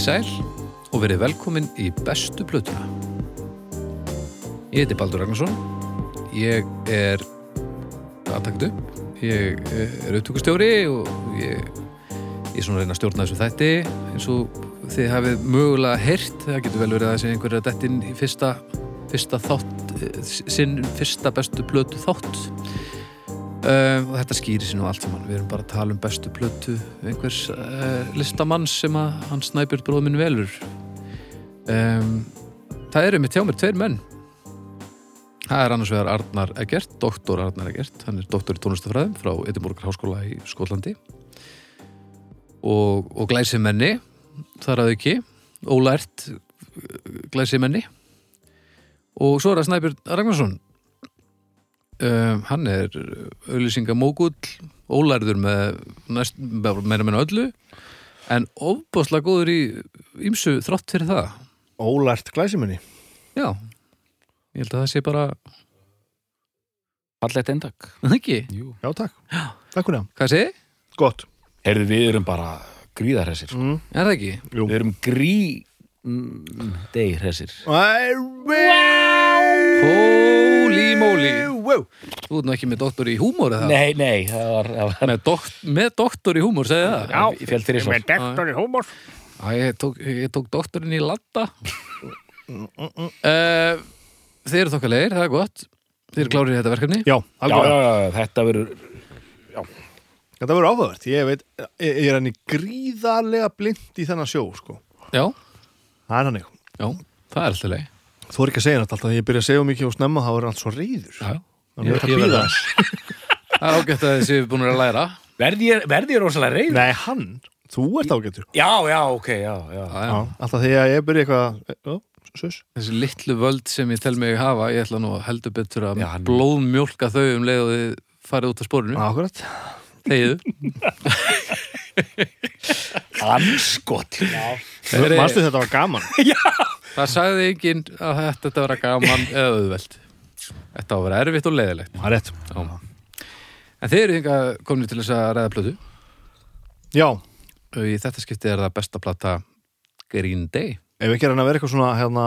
Komiði sæl og verið velkomin í bestu plötuna. Ég heiti Baldur Ragnarsson. Ég er aðtakt upp. Ég er upptökustjóri og ég, er svona að reyna að stjórna þessu þætti eins og þið hafið mögulega heyrt. Það getur vel verið að þessi einhverja dettinn í fyrsta, fyrsta þátt, eh, sinn fyrsta bestu plötu þátt. Uh, þetta skýri sér nú allt saman. Við erum bara að tala um bestu plötu einhvers uh, listamanns sem að hann snæpjur bróðminn velur. Um, það eru mitt hjá mér tveir menn. Það er annars vegar Arnar Egert doktor Arnar Egert, hann er doktor í tónlistafræðum frá Edinborgar Háskóla í Skólandi og, og glæsimenni þar að ekki ólært glæsimenni. Og svo er það Snæbjörn Ragnarsson Um, hann er auðlýsingamógull ólærður með næst, meira meina öllu en ofbáslega góður í ýmsu þrátt fyrir það Ólært glæsimunni já, ég held að það sé bara Fallegt endak ekki, Jú. Já, takk Takk fyrir það hvað sé? Gott Herðu, við erum bara gríðarhessir sko. mm. Er það ekki? Jú Við erum grí mm, Deyrhessir Holy moly. wow. Þú ert nú ekki með doktor í húmór eða? Nei, nei, það var, það var Með, dok með doktor í húmór, segði það? Já, ég þér í svo dektor í hómor Já, ég tók, ég tók doktorinn í landa uh, Þið eru þokkalegir, það er gott. Þið eru klárið í þetta verkefni? Já, Já, já, þetta verður Þetta verður áhugavert. Ég veit, ég ég er henni gríðarlega blind í þennan sjó sko. Já, Það er hann ekki já, það er alltaf leið Þú er ekki að segja þetta alltaf Þegar ég byrja að segja mikið og snemma þá er allt svo reyður Já, Þannig Ég- að ég verð býða það. það er ágætt að þessi búin að læra. Verði ég, verði ég rosalega reyð? Nei, hann, þú ert ágættur Já, já, ok, já, já. Já, já. Já, Alltaf þegar ég byrja eitthvað Ó, sus. Þessi litlu völd sem ég tel mig hafa Ég ætla nú að heldur betur að Já, hann- blóðmjólka þau um leið og þið farið út af spórinu Akkurat. Þegiðu Anskot Já, Manstu þetta var gaman? Það sagði enginn að þetta vera gaman eða auðveld Þetta á að vera erfitt og leiðilegt. Það er rétt. Já. En þið eru hingað komin til þess að ræða plötu? Já, og í þetta skipti er það besta plata Green Day. Ef ekki er hann að vera eitthvað svona hérna,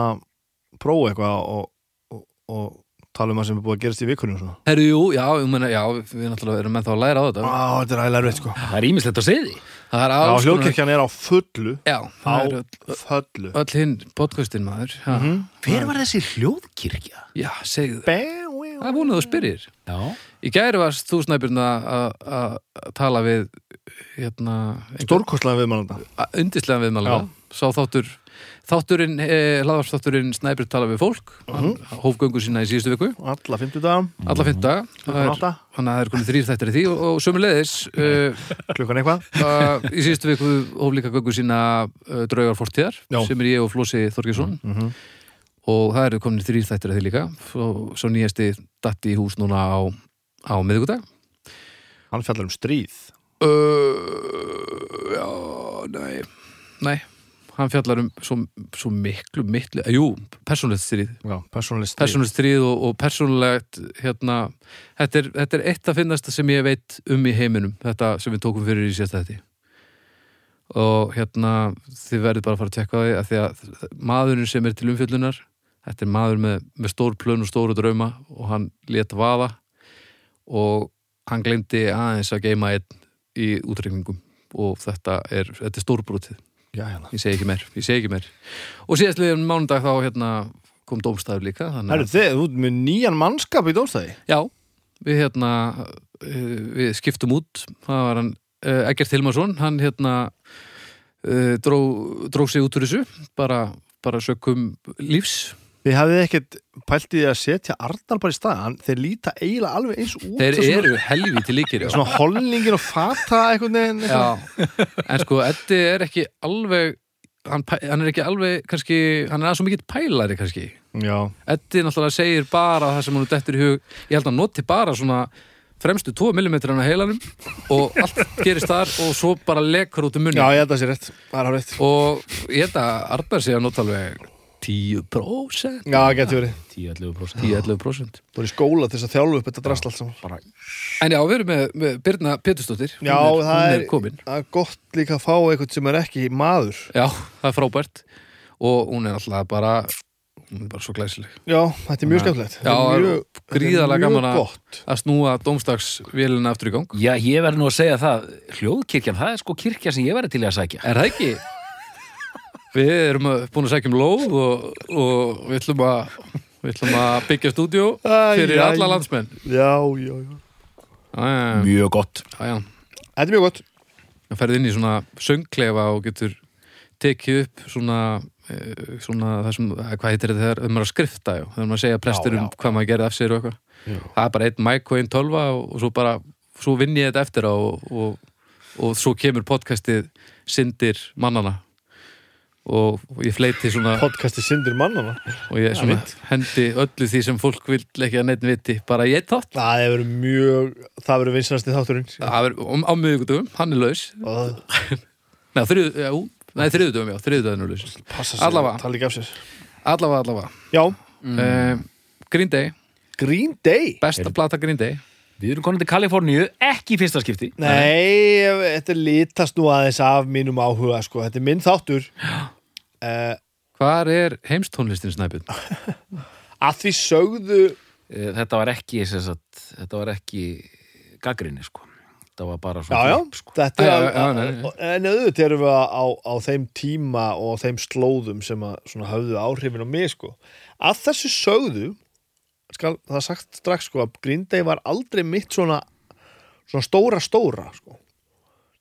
prófa eitthvað og, og, og tala um það sem er búið að gerast í vikunum svona. Herru, jú, já, ég meina, já, við náttúrulega erum með þá að læra á þetta. Á, þetta er ægilega rétt sko. Það er ímislegt að segja því. Það er Já, hljóðkirkjan er á fullu. Já, á það er öll, fullu. öll hinn podcastin maður já, Mhm. Hver var þessi hljóðkirkja? já segðu. Það Það er búin að spyrir. Já. Í gæri varst þú snæpjörn að að tala við hérna, Stórkostlega viðmælanda. Undislega viðmælega Sá þáttur Þátturinn, eh, hlaðvarsþátturinn Snæbjörn tala við fólk. Hann hóf göngu sína í síðustu viku. Alla fimmtudag, alla klukkan átta. Þannig að það er komið þrýr þættir í því og, og sömuleiðis uh, Klukkan eitthvað. Uh, í síðustu viku hóf líka göngu sína uh, draugar fortíðar Já. sem er ég og Flósi Þorgesson Mhm. og það eru komin þrýr þættir að því líka. Og svo nýjasti datti í hús núna á, á miðvikudag. Hann fjallar um stríð. Uh, Já, nei. Nei, hann fjallar um svo, svo miklu, miklu Jú, persónlegt stríð. Já, persónuleg stríð. Persónulegt stríð og, og persónulegt hérna, þetta er, þetta er eitt af finnasta sem ég veit um í heiminum þetta sem við tókum fyrir í sérsta þetta og hérna þið verðið bara að fara að tekka því að því að maðurinn sem er til umfjöllunar þetta er maður með, með stór plön og stóru drauma og hann lét vaða og hann glemdi aðeins að geima einn í útreikningum og þetta er, þetta er stórbrotið Já, hérna. Ég segi ekki meir, ég segi ekki meir. Og síðast liðum mánudag þá hérna kom dómstæður líka Herru, þið, þú ert með nýjan mannskap í dómstæði. Já, við hérna uh, við skiptum út. Það var hann uh, Eggert Hilmarsson hann hérna uh, dró, dró sig út úr þessu bara, bara sökum lífs Þið hafið ekkert pælt í því að setja Arnar bara í stað Hann- Þeir líta eiginlega alveg eins út þeir og svona- eru helvíti líkir. Svona hollingin og fata eitthvað. já, en sko Eddi er ekki alveg hann, hann er ekki alveg kannski, hann er aðeins svo mikill pælari kannski. Já, Eddi náttúrulega segir bara það sem hann dettur í hug. Ég held að hann noti bara svona fremstu 2 mm á heilanum og allt gerist þar og svo bara lekur út um munni já ég held að það sé rétt. Það er á rétt. Og ég held að Arnar sé að nota alveg 10% Já, getur verið. 10-11% 10-11% Þú er í skóla til þess að þjálfu upp þetta drasl allt saman. Bara En já, við erum með, með Birna Pétursdóttir. Já, er, það er- er er gott líka að fá eitthvað sem er ekki maður. Já, það er frábært. Og hún er alltaf bara hún er bara svo glæsileg. Já, þetta er mjög skemmtilegt. Já, er mjög, er gaman að- snúa dómstagsvélina aftur í gang. Já, ég verði nú að segja það Hljóðkirkjan, það er sko kirkja sem ég verði til að sækja. Er það ekki? Við erum að- búin að sækja um lóð og, og við ætlum að við ætlum að byggja stúdíó Æ, fyrir æ. alla landsmenn. Já, já, já. Æ, Mjög gott. Já, Þetta er mjög gott. Það ferði inn í svona söngklefa og getur tekið upp svona, eh, svona það sem, eh, hvað heitir þetta þegar um að skrifta, já, þegar maður segja prestur Já, um hvað maður gerði af sér og eitthvað. Já. það er bara einn mic og einn tölva og, og svo bara, svo vinn ég þetta eftir á og, og, og svo kemur podcastið Sindir mannana og, ég fleiti svona Podcasti Sindir mannana og ég svona fínt. hendi öllu því sem fólk vil ekki að neitt viti bara eitt þátt. Það hefur mjög Það verður vinsast í þátturinn. Það er um, á miðvikudöfum, hann er laus. Og Nei, þriðu, já, þriðudöfum, já, þriðudöfum er laus. Passa Allavega. Tala ekki af sér. Allavega, allavega. Já, mm. Green Day, Green Day? Besta plata Green Day Við erum konið til Kaliforníu, ekki í fyrsta skipti Nei, þetta litast nú aðeins af mínum áhuga sko. Þetta er minn þáttur uh, Hvar er heimstónlistin snæpið? Að því sögðu Eh, Þetta var ekki, sem sagt, þetta var ekki gaggrinni, sko Þetta var bara Já, svona já, flip, sko. þetta er Já, já, já. En auðvitað erum við á, á, á þeim tíma og þeim slóðum sem að svona höfðu áhrifin á mig sko. Að þessu sögðu skal það sagt strax sko að Green Day var aldrei mitt svona svona stóra stóra sko.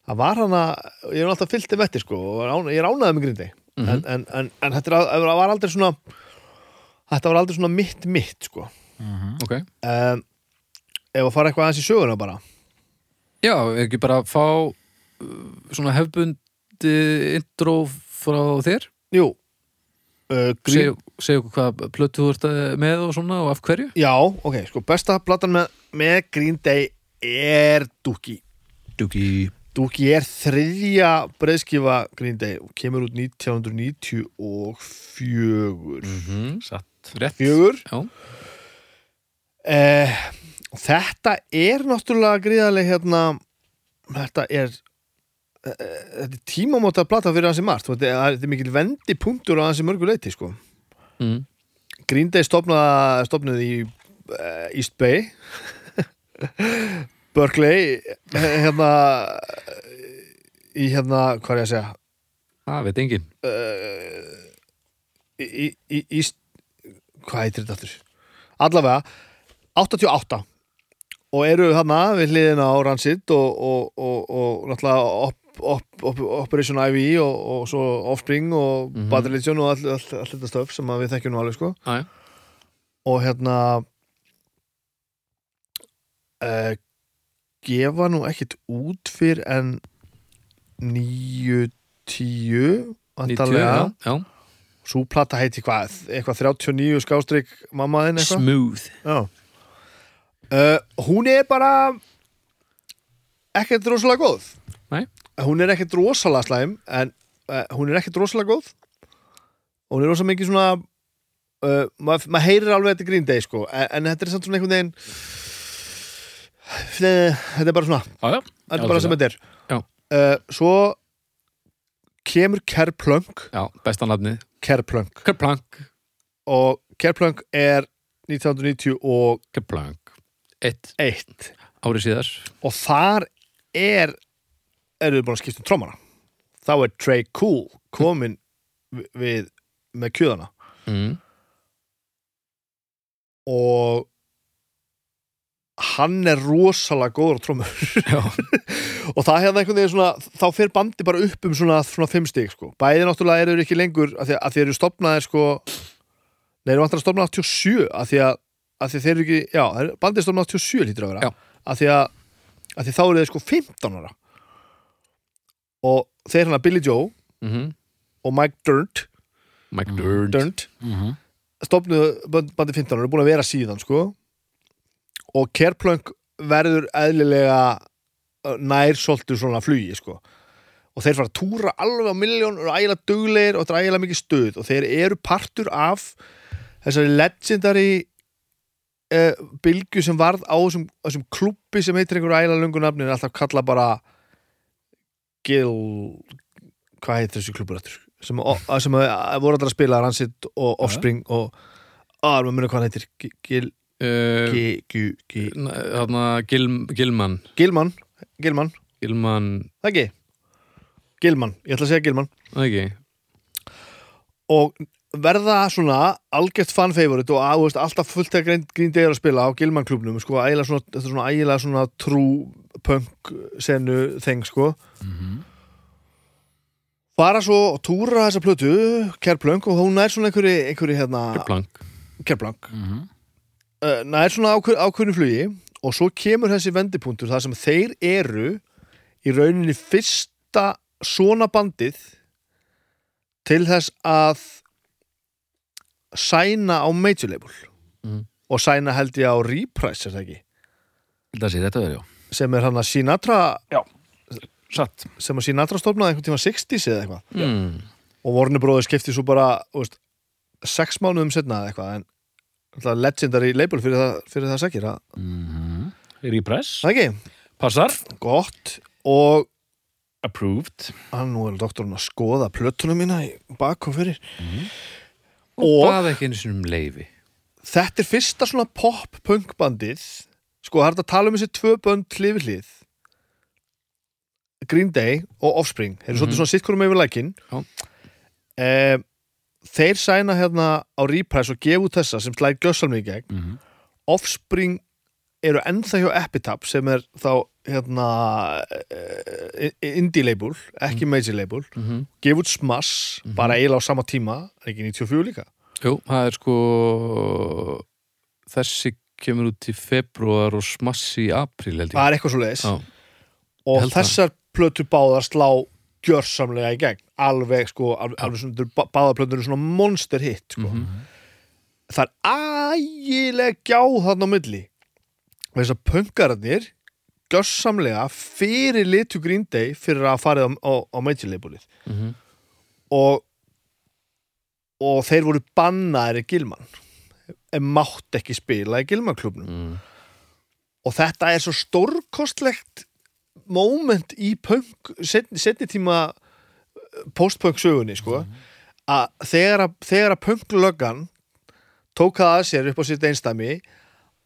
það var hana, ég er alltaf fyllt þeim eftir sko og ég er ánæðið með Green Day. En, en, en, en þetta er var aldrei svona þetta var aldrei svona mitt mitt sko. Ok. Um, ef að fara eitthvað aðeins í söguna bara. Já, ekki bara fá uh, svona hefbundi intro frá þér? Jú uh, Green, Segja seg okkur hvað plötu þú ert að- með og svona og af hverju? Já, ok, sko, besta platan með, með Green Day er Dookie. Duki Dookie er þriðja breiðskifa Green Day og kemur út 1994 mm Satt Rétt. Fjögur? Já, eh, Þetta er náttúrulega gríðarlega hérna þetta er eh, þetta er tímamóta plata fyrir hansi margt. Þetta er, er mikil vendi punktur á hansi mörgu leiti sko. mm. Green Day stopnaði, stopnaði í uh, East Bay. Berkeley eh, hérna í hérna, hvað er ég að segja? Það veit enginn. Uh, í, í, í hvað heitir þetta aftur? Allavega 88 og eru þarna við hliðina á Rancid og, og, og, og náttúrulega op, op, op, Operation IV og, og svo Offspring og Mhm. Bad Religion og all, all, all þetta stöf sem við þekkjum nú alveg sko Æ. og hérna uh, gefa nú ekkit út fyrir en níu tíu 90, vantarlega já, já. svo plata heiti hvað, eitthvað 39 skástrík mammaðinn eitthvað Smooth. Uh, hún er bara ekkert rosalega góð Nei. Hún er ekkert rosalega slæm en uh, hún er ekkert rosalega góð. Og hún er rosalega mikið svona uh, maður mað heyrir alveg þetta Green Day sko en, en þetta er samt svona einhvern veginn þetta er bara svona Já, já. þetta er bara sem þetta er. Uh, svo kemur Kerplunk. Já, besta nafnið. Kerplunk. Kerplank og Kerplunk er 1990 og Kerplank Eitt. eitt. Ári síðar. Og þar er eru þið búin að skipta um trommara þá er Trey Cool komin vi- við með kjöðana mm. og hann er rosalega góður á trommur. Já, og það hefði einhvern veginn svona þá fer bandi bara upp um svona, svona fimm stig sko. bæði náttúrulega eru þeir ekki lengur að því að þeir eru stopnaðir sko. Nei, eru vantar að stopna 87 að því að, að þeir eru ekki, já, þeir- bandið er stopnað 87 lítur að vera. Já. að því að, að því þá eru þeir sko 15 ára og þeir hann að Billy Joe mm og Mike Dirnt, Mike Durnt Dirnt Mhm. stopnuðu band- bandið 15 ára, eru búin að vera síðan sko. Og Kerplunk verður eðlilega uh, nær svolítið svona flugi sko. Og þeir fara að túra alveg á miljón og ægilega duglegir og þetta er ægilega mikið stuð. Og þeir eru partur af þessari legendary uh, bylgu sem varð á þessum, þessum klubbi sem heitir einhverju ægilega lungu nafni en alltaf kalla bara Gil hvað heitir þessi klubur eftir sem, að- sem voru allir að spila Rancid og Offspring og að maður munið hvað heitir? Gi- Gil, uh, Gi, Gi, Gi, Þarna Gil, Gilman. Gilman. Gilman, Gilman, það ekki? Gilman, ég ætla að segja Gilman. Það ekki? Og verða svona algjört fan favorite og að, þú veist, alltaf fullt að degir að spila á Gilman klubnum sko, ægilega svona, þetta svona ægilega svona true punk senu þeng sko fara svo túra þessa plötu Kerplunk og hún er svona einhverju, einhverju hérna, Plank Kerplunk Mhm. uh, nær svona ákveð, ákveðinu flugi og svo kemur þessi vendipunktur þar sem þeir eru í rauninni fyrsta svona bandið til þess að sæna á major label. Mhm. og sæna held ég á Reprise er það ekki? Það sé þetta verið, já. Sem er hann að Sinatra Satt sem að Sinatra stofnaði einhvern tíma 60s eða eitthvað. Mm. og Warner Brothers skipti svo bara þú veist, sex mánuðum setna eða eitthvað en alltaf legendary label fyrir það, fyrir það sækir það mm Repress. Það ekki, Passar. Gott og Approved. Hann nú er doktorinn að skoða plötuna mína í bak og fyrir. Og og baða ekki einu sinni um leifi þetta er fyrsta svona pop-punk bandið sko það er að tala um þessi tvö bönd hlið við hlið Green Day og Offspring. Þeir eru svolítið svona sitt hverjum yfir lækin. Eh, þeir sæna hérna á Reprise og gefa út þessa sem slæði gössalmi í gegn. Mm Offspring eru ennþá hjá Epitaph sem er þá hérna eh, indie label, ekki major label. Mm -hmm. gefa út Smash, bara eiginlega á sama tíma ekki 94 líka. Jú, það er sko þessi kemur út í februar og smassi í apríl held ég. Það er eitthvað svo leiðis og þessar plötu báðar slá gjörsamlega í gegn alveg sko, alveg, svona, báðar plötur eru svona monster hit sko. Mhm. það er ægileg gjáð þarna á milli og þess að punkararnir gjörsamlega fyrir litu Green Day fyrir að farið á, á, á major labelið Mhm. og og þeir voru bannaðir í Gilman en mátt ekki spila í Gilman klubnum mm. og þetta er svo stórkostlegt moment í punk setni, tíma post-punk sögunni sko að þegar að, þegar að punklöggan tók það að sér upp á sitt einstæmi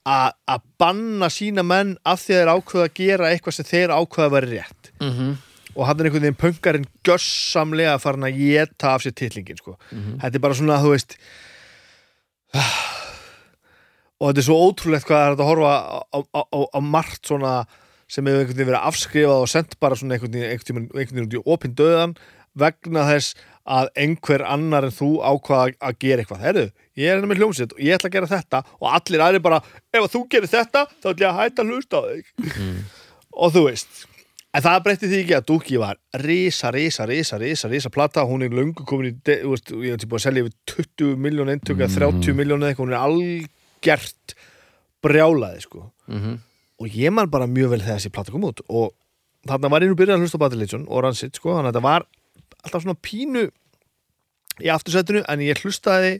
að að banna sína menn af því að þeir ákveða að gera eitthvað sem þeir ákveða að vera rétt. Mm og hann er einhvern veginn punkarinn gössamlega farin að geta af sér titlingin sko. þetta er bara svona þú veist og þetta er svo ótrúlegt hvað er þetta að horfa á, á, á, á margt svona sem hefur einhvern veginn verið afskrifað og sendt bara svona einhvern veginn einhvern veginn, út í opinn döðan vegna þess að einhver annar en þú ákvaða að gera eitthvað. Herru, ég er henni með hljómsitt og ég ætla að gera þetta og allir aðri bara, ef að þú gerir þetta þá ætla ég að hætta að hlusta á þig. Og þú veist en það breytti því ekki að Dúki var risa, risa, risa, risa, risa plata. Hún er löngu komin í, veist, ég hef búið að selja yfir 20 miljón eintöku eða 30 miljón eða eitthvað, hún er algjert brjálaði sko. Mhm. Og ég man bara mjög vel þegar þessi plata kom út og þarna var ég nú byrjað að hlusta á Battle Legion og Rancid sko, þannig að þetta var alltaf svona pínu í aftursættinu en ég hlustaði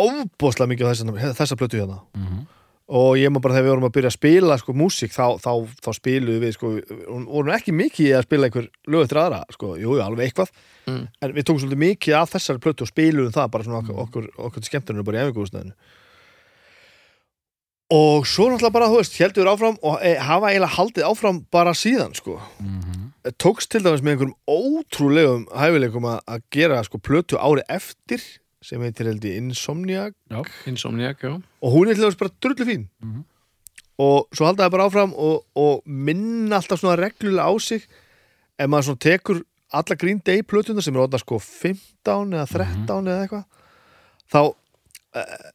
ofbóðslega mikið á þessa, þessa plötu hérna Mhm. og ég maður bara þegar við vorum að byrja að spila sko músík þá, þá, þá spiluðum við sko við vorum ekki mikið að spila einhver lög eftir aðra sko, jú, jú, alveg eitthvað Mm. en við tókum svolítið mikið af þessari plötu og spiluðum það bara svona okkur, okkur, okkur til skemmtunum bara í efingúðusnæðinu og svo náttúrulega bara, þú veist, heldur áfram og e, hafa eiginlega haldið áfram bara síðan sko Mhm. tókst til dæmis með einhverjum ótrúlegum hæfileikum að, gera sko plötu ári eftir sem heitir held í Insomniac Já. Insomniac, já og hún er til dæmis bara drullu fín Mhm. og svo halda það bara áfram og, og minna alltaf svona reglulega á sig ef maður svona tekur alla Green Day plötuna sem er orðna sko 15 eða 13 eða eitthvað þá uh,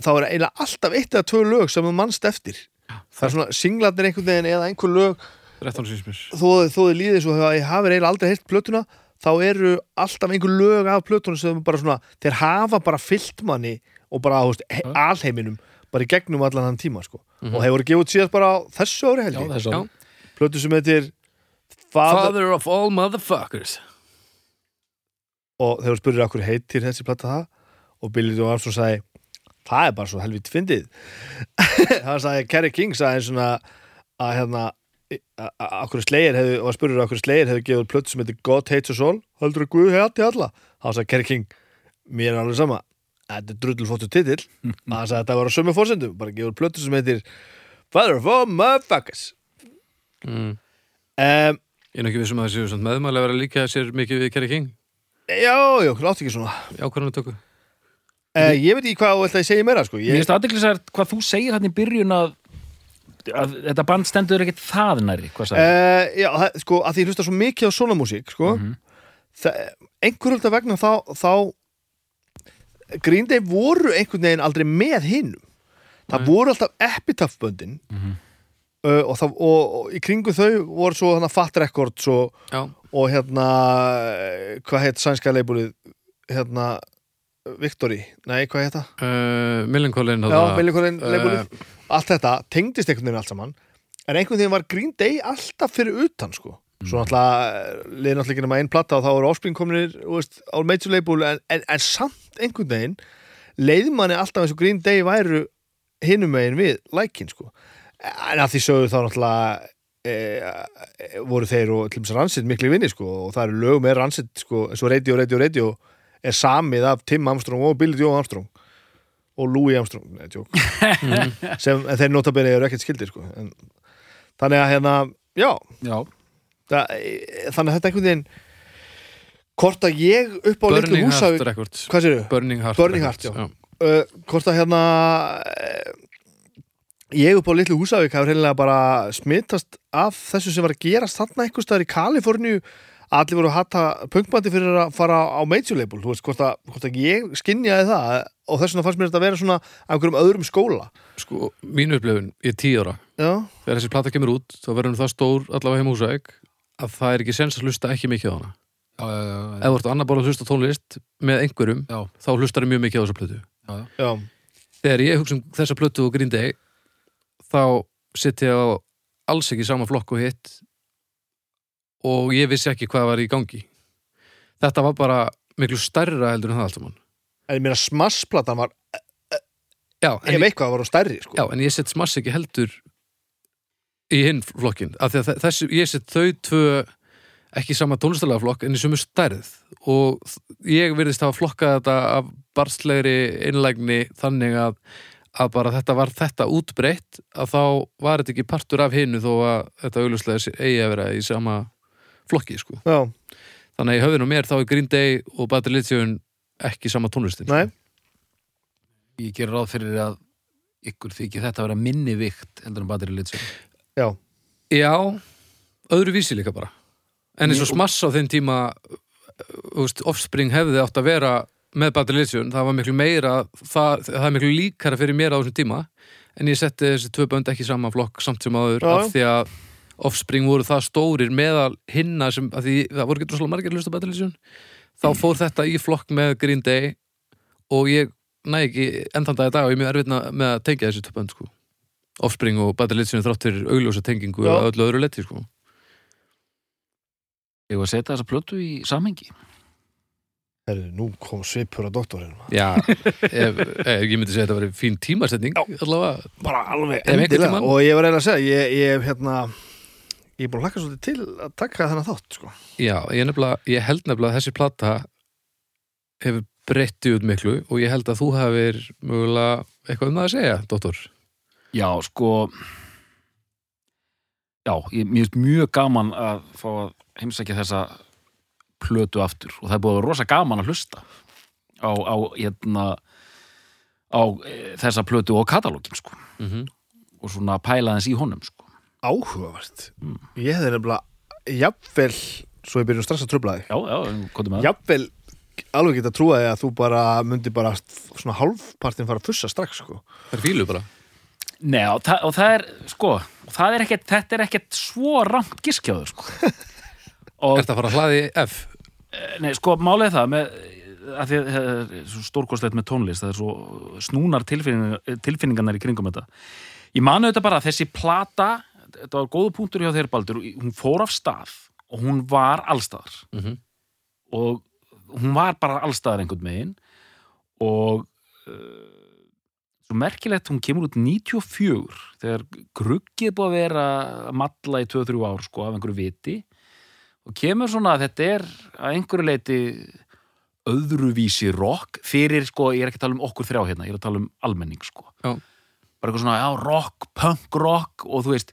þá er eiginlega alltaf eitt eða tvö lög sem þú mannst eftir. Það er svona singlarnir einhvern veginn eða einhver lög. 13 sísmur þó, þó þið líðið svo að ég hafi eiginlega aldrei heilt plötuna þá eru alltaf einhver lög af plötunum sem bara svona, þeir hafa bara fyllt manni og bara, he- alheiminum bara í gegnum allan þann tíma, sko. Og þeir voru gefið út síðast bara á þessu ári ári. plötu sem heitir Father, Father of all motherfuckers. Og þegar þú spurður okkur heitir þessi platta það og Billy Joe Armstrong sagði það er bara svo helvít fyndið. Hann sagði, Kerry King sagði svona að hérna okkur slegir hefði, og spurður okkur slegir hefði gefið plötu sem heitir God Hates Us All. Heldur að Guð heiti alla? Hann sagði Kerry King, mér er alveg sama. Þetta er drullfóttu titill. Hann sagði þetta var á sömu fórsendum bara gefið plötu sem heitir Father of all motherfuckers. Mm. um, Ég er nú ekki vissum að það séu meðmæli að vera líka sér mikið við Kerry King. Já, já, látt ekki svona. Ákvarðan tökku uh, ég veit ekki hvað þú ætla að segja meira sko. Ég, finnst aðdeklisært hvað þú segir hann í byrjun að, að þetta band stendur ekkert það næri? Uh, já, það- sko, að því ég hlusta svo mikið á svona músík sko, Mhm. það, einhver hluta vegna þá, þá Green Day voru einhvern veginn aldrei með hinnum það Nei. voru alltaf epitaph-böndin Mhm. uh, og, það, og, og í kringu þau voru svo hana, Fat Records og, og hérna eh, hvað heit sænska leibúlið hérna Victory, nei hvað heit það? uh, Millikólin uh, allt þetta tengdist einhvern veginn allt saman en einhvern veginn var Green Day alltaf fyrir utan sko. Svo náttúrulega liði náttúrulega ekki nema einn platta og þá eru Offspring kominir á major label en, en, en samt einhvern veginn leiði manni alltaf eins og Green Day væru hinum megin við lækin sko. En að því sögðu þá náttúrulega e, e, voru þeir og til dæmis Rancid miklu vinni sko og það eru lög með Rancid sko eins og Radio, Radio, Radio er samið af Tim Armstrong og Billy Joe Armstrong og Louis Armstrong. Nei, sem þeir notabene eru ekkert skildir sko. En, þannig að hérna, já. Já, það, e, þannig að þetta einhvern veginn hvort að ég upp á litlu sér Burning Heart Burning Heart, já. uh, hvort að hérna uh, ég upp á litlu húsavík hafa reynilega bara smittast af þessu sem var að gerast þarna einhvers staðar í Kaliforníu allir voru að hata punkbandi fyrir að fara á major label, þú veist, hvort að, hvort að ég skinjaði það og þess vegna fannst mér þetta að vera svona af einhverjum öðrum skóla. Sko, mínu upplifun, ég er tíu ára. Já, Þegar þessi plata kemur út, þá verður það stór allavega heim húsæk að það er ekki sens að hlusta ekki mikið á hana. Já, já, já, Ef þú ert annar bara að hlusta tónlist með einhverjum, Já. þá hlustar mjög mikið á þessa plötu. Já, Þegar ég hugsa um þessa plötu og Green Day þá sitt ég á alls ekki sama flokk og hitt og ég vissi ekki hvað var í gangi. Þetta var bara miklu stærra heldur en það allt saman. En ég meina smassplatan var, Já, en, ef ég, eitthvað var á stærri sko. já, en ég set smass ekki heldur í hinn flokkin að þessu, ég set þau tvö ekki sama tónlistalega flokk en í sömu stærð. Og ég virðist hafa flokkað þetta af barstlegri innlægni þannig að, að bara þetta var þetta útbreytt að þá var þetta ekki partur af hinnu þó að þetta augljóslega sé- eigi að vera í sama flokki sko. já, þannig að í höfðinu mér þá er Green Day og Bad Religion ekki sama tónlistin nei. Ég ger ráð fyrir að ykkur þykir þetta að vera minni vikt heldur en bateri litsum já, Já, öðru vísi líka bara. En eins og smass á þeim tíma Offspring hefði átt að vera með Bad Religion, það var miklu meira það, það er miklu líkara fyrir mér á þessum tíma. En ég setti þessi tvö bönd ekki saman flokk samt sem áður Já. af því að Offspring voru það stórir meðal hinna sem, af því það voru ekki droslega margir hlusta Religion þá fór þetta í flokk með Green Day og ég næ ekki enn þann dag í dag og ég er mjög erfitt með að tengja þessi tvö bönd sko. Offspring og Bad Religion þrátt fyrir augljósa tengingu Já. að öllu öðru leti sko. Ég var að setja þessa plötu í samhengi? Herri, nú kom svipur á doktorinn Já, ef, ef ég myndi segja að þetta væri fín tímasetning allavega, bara alveg endilega. og ég var reyna að segja ég, ég hef hérna ég er búin að hlakka svolítið til að taka þennan þátt sko. já, ég, nefnilega, ég held nefnilega að þessi plata hefur breytti út miklu og ég held að þú hafir mögulega eitthvað um það að segja, dóttor Já, sko Já, ég, mér finnst mjög gaman að fá að heimsækja þessa plötu aftur og það er búið að vera rosa gaman að hlusta á, á hérna á e, þessa plötu og katalógin sko mm -hmm. og svona pæla þess í honum sko áhugavert Mm. ég hefði nefnilega jafnvel, svo ég byrjum strax að tröfla þig Já, já, hvað með það? jafnvel alveg geta því að þú bara myndi bara svona hálfpartin fara að fussa strax sko. Það er fílu bara Nei, og það, og það er, sko það er ekkert, þetta er ekkert svo rangt giskjáður sko og Er þetta að fara að hlaði F? Nei, sko, málið er það með, að því að það er svo stórkostlegt með tónlist það er svo snúnar tilfinning, tilfinningarnar í kringum þetta ég manu þetta bara að þessi plata þetta var góðu punktur hjá þeir Baldur. Hún fór af stað og hún var allstaðar Mhm. og hún var bara allstaðar einhvern megin og uh, svo merkilegt hún kemur út 94 þegar gruggið búið að vera að malla í 2-3 ár sko af einhverju viti. Og kemur svona að þetta er að einhverju leiti öðruvísi rock fyrir sko, ég er ekki að tala um okkur þrjá hérna, ég er að tala um almenning sko. Já. bara eitthvað svona, já, rock, punk rock og þú veist,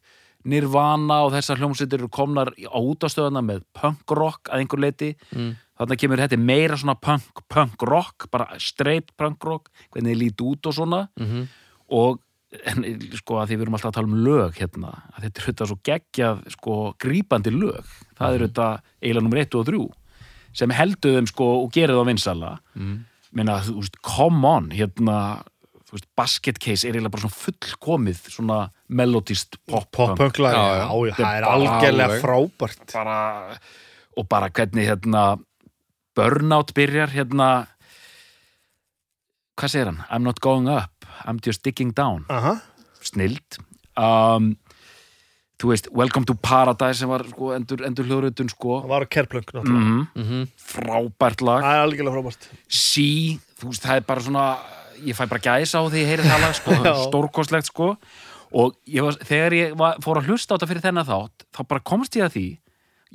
Nirvana og þessar hljómsveitir eru komnar á útastöðuna með punk rock að einhver leiti Mm. þarna kemur þetta meira svona punk, punk rock bara straight punk rock hvernig þið líti út og svona Mhm. og en, sko að því við erum alltaf að tala um lög hérna, að þetta er þetta svo geggjað sko grípandi lög það er þetta eiginlega nummer 1 og 3 sem heldur þeim sko og gerir það vinsala Mm. minna, þú veist, come on hérna, þú veist, basket case er eiginlega bara svona fullkomið svona melodist pop Pop-punk-lag, Já, já, já. það er algjörlega frábært. Bara, og bara hvernig hérna Burnout byrjar hérna hvað segir hann? I'm not going up, I'm just digging down. Aha, snild. Um, þú veist, Welcome to Paradise sem var sko, endur, endur hljóðrutun sko. Það var að kerplöng náttúrulega. Mm Mhm. frábært lag. Það er algjörlega frábært. Sí, þú veist, það er bara svona ég fæ bara gæsa á því ég heyri það lag sko, Já. stórkostlegt sko. Og ég var, þegar ég var, fór að hlusta á þetta fyrir þennan þátt, þá bara komst ég að því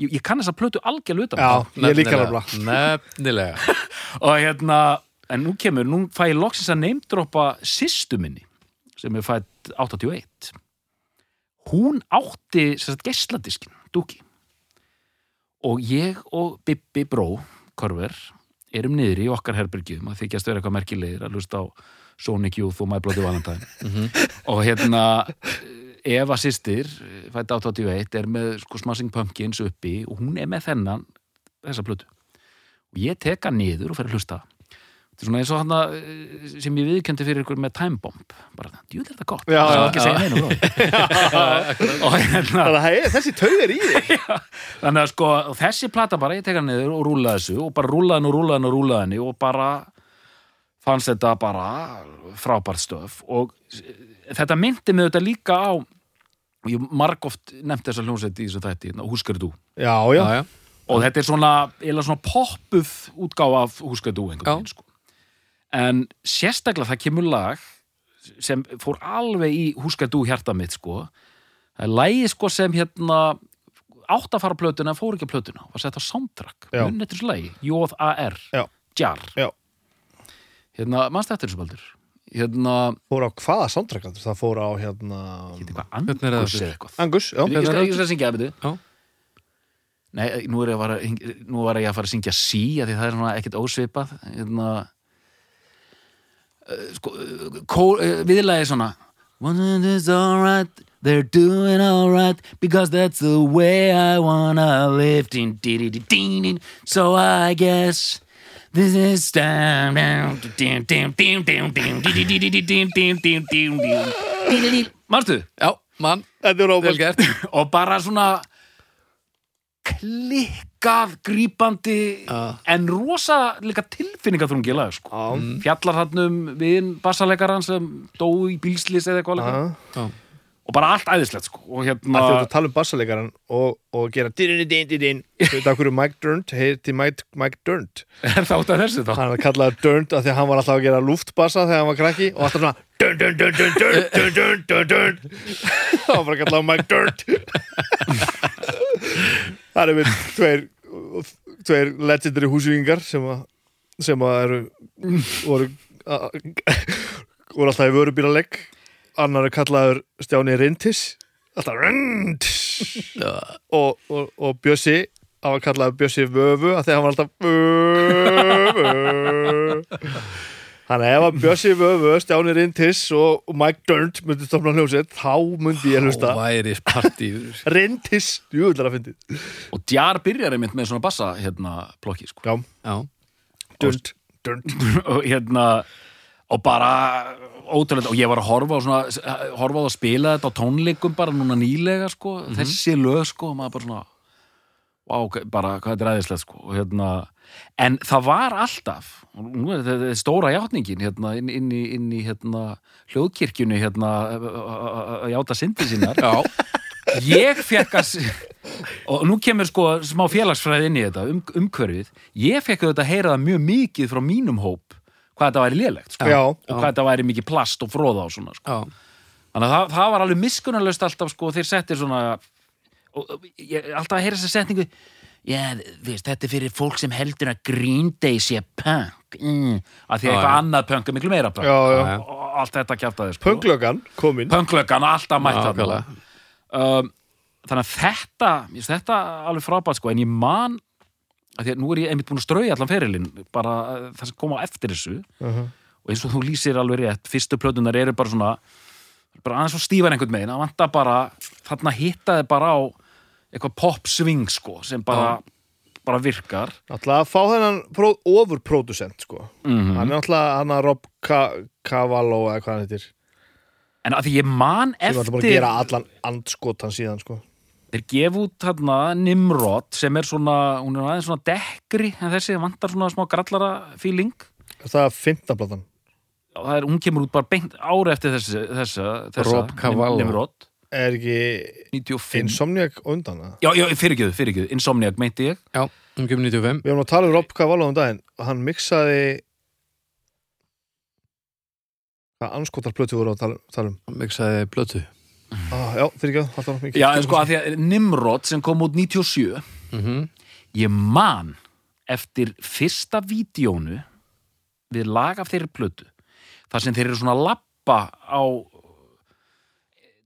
ég, ég kann þess að plötu algjörlega utan Já, ég er líka Nefnilega. nefnilega. Og hérna, en nú kemur nú fæ ég loksins að neymdroppa sýstu minni, sem er fætt 81 hún átti sem sagt geisladiskin, dúki og ég og Bibbi Bró, Korver erum niður í okkar herbergjum að þykjast vera eitthvað merkilegir að hlusta á Sonic Youth og My Bloody Valentine. Og hérna Eva sýstir, fætt 81 er með sko Smashing Pumpkins uppi og hún er með þennan þessa plötu. Og ég tek hann niður og fer að hlusta þetta er svona eins og hann sem ég viðkendi fyrir ykkur með Time Bomb. Bara, djú þetta er gott. Já, það er ekki að segja neina og hérna þessi tauð er í þig. Þannig að sko, og þessi plata bara, ég tek hann niður og rúla þessu og bara rúla hann og rúla hann og rúla hann og bara fannst þetta bara frábært stöf. Og þetta myndi mig þetta líka á og ég margóft nefnt þessa hljómsveit í þessu þætti, húskar þú? Já, já, Já, já. Og þetta er svona, eða svona poppuð útgáfa af húskar þú einhvern Já. veginn sko. En sérstaklega það kemur lag sem fór alveg í húskar þú hjarta mitt sko. Það er lagi sko sem hérna átt að fara plötuna, en fór ekki á plötuna. Var sett á soundtrack, munn eftir þessu lagi. J-A-R, Já. Jar. Já. hérna, mannst eftir þessu baldur? Hérna, Fór á hvaða soundtrack aftur? Það fór á hérna hérna er angus eða eitthvað? Angus, já. Ég skal, skal syngja það, Já. betur Nei, nú er, ég að fara, nú var ég að fara að syngja sí, að því það er svona ekkert ósvipað hérna sko, viðlæði svona One is alright They're doing alright because that's the way I wanna live. Din, din, din, din, din. So I guess this is time. Marstu? Já, mann. Þetta er óbúin. Og bara svona klikkað, grípandi Já. en rosa líka tilfinningaþrungi lag sko. Já, fjallar hann um vin bassalegaran sem dó í bílslis eða eitthvað Já, og bara allt æðislegt sko. og hérna Það er að tala um bassalegaran og, og gera veit okkur Mike Durnt heiti Mike, Mike Durnt? Er þátt að þessu þá? Hann var kallaður Durnt af því að hann var alltaf að gera luftbassa þegar hann var krakki og alltaf svona Durnt, Durnt, Durnt, Durnt, Durnt, Durnt, Durnt, Durnt Það var bara kallaður Mike Durnt Það er við tveir tveir legendary húsvíkingar sem að sem að eru voru að- voru alltaf í vörubílalegg annar er kallaður Stjáni Rintis alltaf Rind já, og, og, og Bjössi hann var kallaður Bjössi Vöfu af því að hann var alltaf Vöfu Þannig að ef að Bjössi Vöfu, Stjáni Rintis og, og Mike Durnt myndi stofna hljómsveit þá myndi ég hlusta. Þá væri partí Rintis, jú, það er að fyndið og Djar byrjar einmitt með svona bassa hérna plokki sko. Já, Já, Durnt, Durnt. Og hérna og bara ótrúlega og ég var að horfa á svona horfa á að spila þetta á tónleikum bara núna nýlega sko, þessi lög sko og maður bara svona ok, bara hvað þetta er æðislegt sko. Og hérna, en það var alltaf nú er þetta stóra játningin hérna inn, inn í, inn í hérna hljóðkirkjunni hérna að- játa syndi sínar já, ég fekk að og nú kemur sko smá félagsfræði inn í þetta um, umhverfið ég fekk auðvitað að heyra það mjög mikið frá mínum hóp hvað þetta væri lélegt sko. Já. og hvað þetta væri mikið plast og fróða og svona sko. Þannig að það, það var alveg miskunnarlaust alltaf sko þeir settir svona og, og, ég, alltaf að heyra þessa setningu já, veist, þetta er fyrir fólk sem heldur að Green Day sé punk mm, að því að eitthvað annað punk er miklu meira punk Já, já. og, og allt þetta kjaftaði sko. Pönglögan komin punklökan alltaf mætt Já, þarna nákvæmlega. um, þannig að þetta ég þetta alveg frábært sko en ég man að því að nú er ég einmitt búin að strauja allan ferilinn bara uh, það sem koma á eftir þessu Mhm. og eins og þú lýsir alveg rétt fyrstu plötunar eru bara svona bara aðeins svo stífar einhvern megin að vanta bara þarna hittaði bara á eitthvað pop swing sko sem bara, bara virkar. Alltaf að fá þennan pró, ofurpródusent sko. mm Hann er alltaf hann að Rob Ca- Cavallo eða hvað hann heitir. En að því ég man sem alltaf búin að eftir gera allan andskotan síðan sko. þeir gefa út þarna Nimrod sem er svona, hún er aðeins svona dekkri en þessi vantar svona smá grallara feeling. Það er fymtablatan og það er, hún kemur út bara beint ári eftir þessi, þessa, þessa Rob Cavallo. Nim- Nimrod, Er ekki 95 Insomniac undan það? já, já, fyrirgjöðu, fyrirgjöðu, Insomniac meinti ég. Já, um kemur 95 Við erum að tala um Rob Cavallo um daginn og hann mixaði hvað anskotar plötu voru að tala, tala um? Hann mixaði blötu ah, Já, fyrir ekki það mikið já, en sko að því að Nimrod sem kom út 97 mm ég man eftir fyrsta vídjónu við lag af þeirri plötu þar sem þeir eru svona lappa á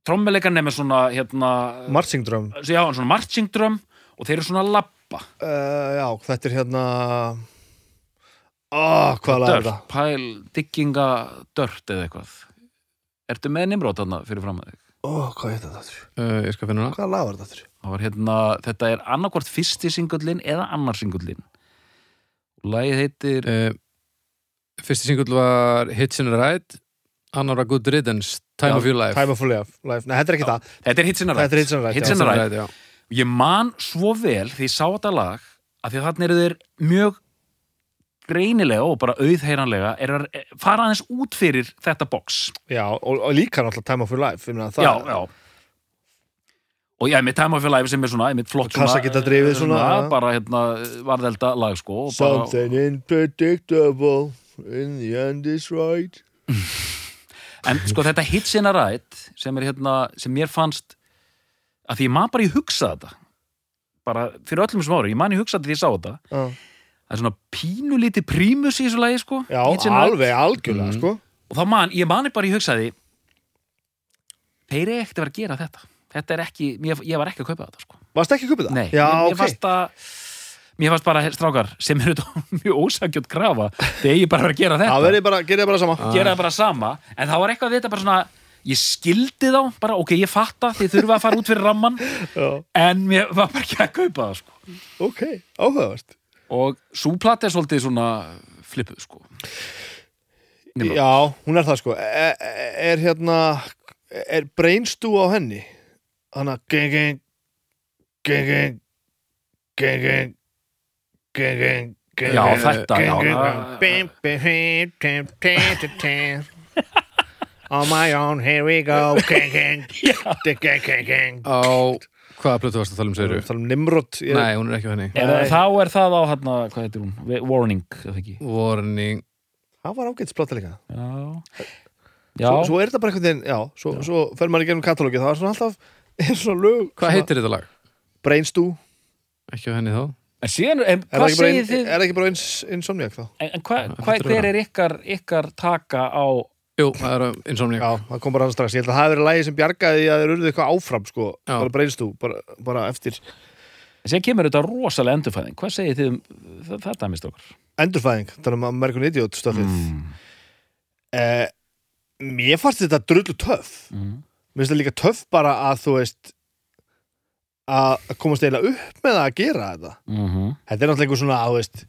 trommuleikarni með svona hérna, Marching Drum já, svona marching drum og þeir eru svona að lappa uh, Já, þetta er hérna ah, hvað er þetta? pæl, digginga dört eða eitthvað ertu með Nimrod þarna fyrir fram að þig Ó, hvað heit þetta? aftur? uh, Ég skal finna hana Hvaða lag var þetta? aftur? það var hérna, þetta er annarkvort fyrsti singullin eða annar singullin og lagið heitir uh, Fyrsti singull var Hits in a Ride Annar var Good Riddance Time Já, of Your Life Time of Life, life. Nei, þetta er ekki það þetta er Hits in a Þetta Ride er Hits and Right Hits já. and a Ride. já. ég man svo vel því ég sá þetta lag að því að þarna eru þeir mjög greinilega og bara auðheiranlega er að fara aðeins út fyrir þetta box Já, og, og líka náttúrulega Time of Your Life ég meina, það, já, já og ég mitt Time of Your Life sem er svona mitt flott Kassa geta drifið svona, já. bara hérna varðelda lag sko og bara, Something unpredictable in the end is right en sko þetta Hits in a Ride sem er hérna sem mér fannst að því ég man bara ég hugsa þetta. Bara fyrir öllum sem ári, ég man ég hugsa þetta því ég sá þetta. Já, það er svona pínulíti prímus í þessu lagi sko. Já alveg, algjörlega, Mm. sko. Og þá man, ég mani bara, ég hugsaði þeir eru ekkert að vera að gera þetta. Þetta er ekki, ég, ég var ekki að kaupa þetta sko. Varst ekki að köpa það? nei, Já, mér, mér ok. fannst að mér fannst bara, strákar, sem eru mjög ósakjöld krafa, þegar ég bara vera að gera Það þetta verði bara, gerði bara sama gera það bara sama, en það var eitthvað við þetta bara svona ég skildi þá, bara ok, ég fatta þið þurfa að fara út fyrir ramman en mér var bara ekki að kaupa það sko. ok, áhugavert og súplat er svolítið svona flippuð sko. Nimrod. Já, hún er það sko er, er hérna er brainstú á henni hann að geng geng geng geng geng geng geng geng geng Já, geng, þetta, já. On my own, here we go Á hvaða plötu varst að tala um segir Tala um Nimrod ég- Nei, hún er ekki á henni Er, Nei. þá er það á hérna, hvað heitir hún? Warning, eða ekki? Warning Það var ágætt splata líka Já. Já. Svo, svo er þetta bara einhvern veginn, já Svo, svo fer maður í gegnum katalógi Það var svona alltaf er svona lög Hvað heitir þetta lag? Brainstú Ekki á henni þá En síðan, en, Er hvað segir þið? er það ekki bara eins insomniac þá? En, en hvað, hva, hver er ykkar, ykkar taka á... Jú, það er Insomniac Já, það kom bara hann strax Ég held að það hafi verið lægi sem bjargaði því að þeir urðu eitthvað áfram sko, Já. bara brainstú, bara, bara eftir Síðan kemur þetta rosalega endurfæðing. Hvað segir þið um það- þetta mist okkur? endurfæðing, þannig að American Idiot stöfið Mm. eh, Mér fannst þetta drullu töff Mm. Mér finnst það líka töff bara að þú veist að komast eiginlega upp með að gera þetta Mm -hmm. Þetta er náttúrulega einhver svona, að veist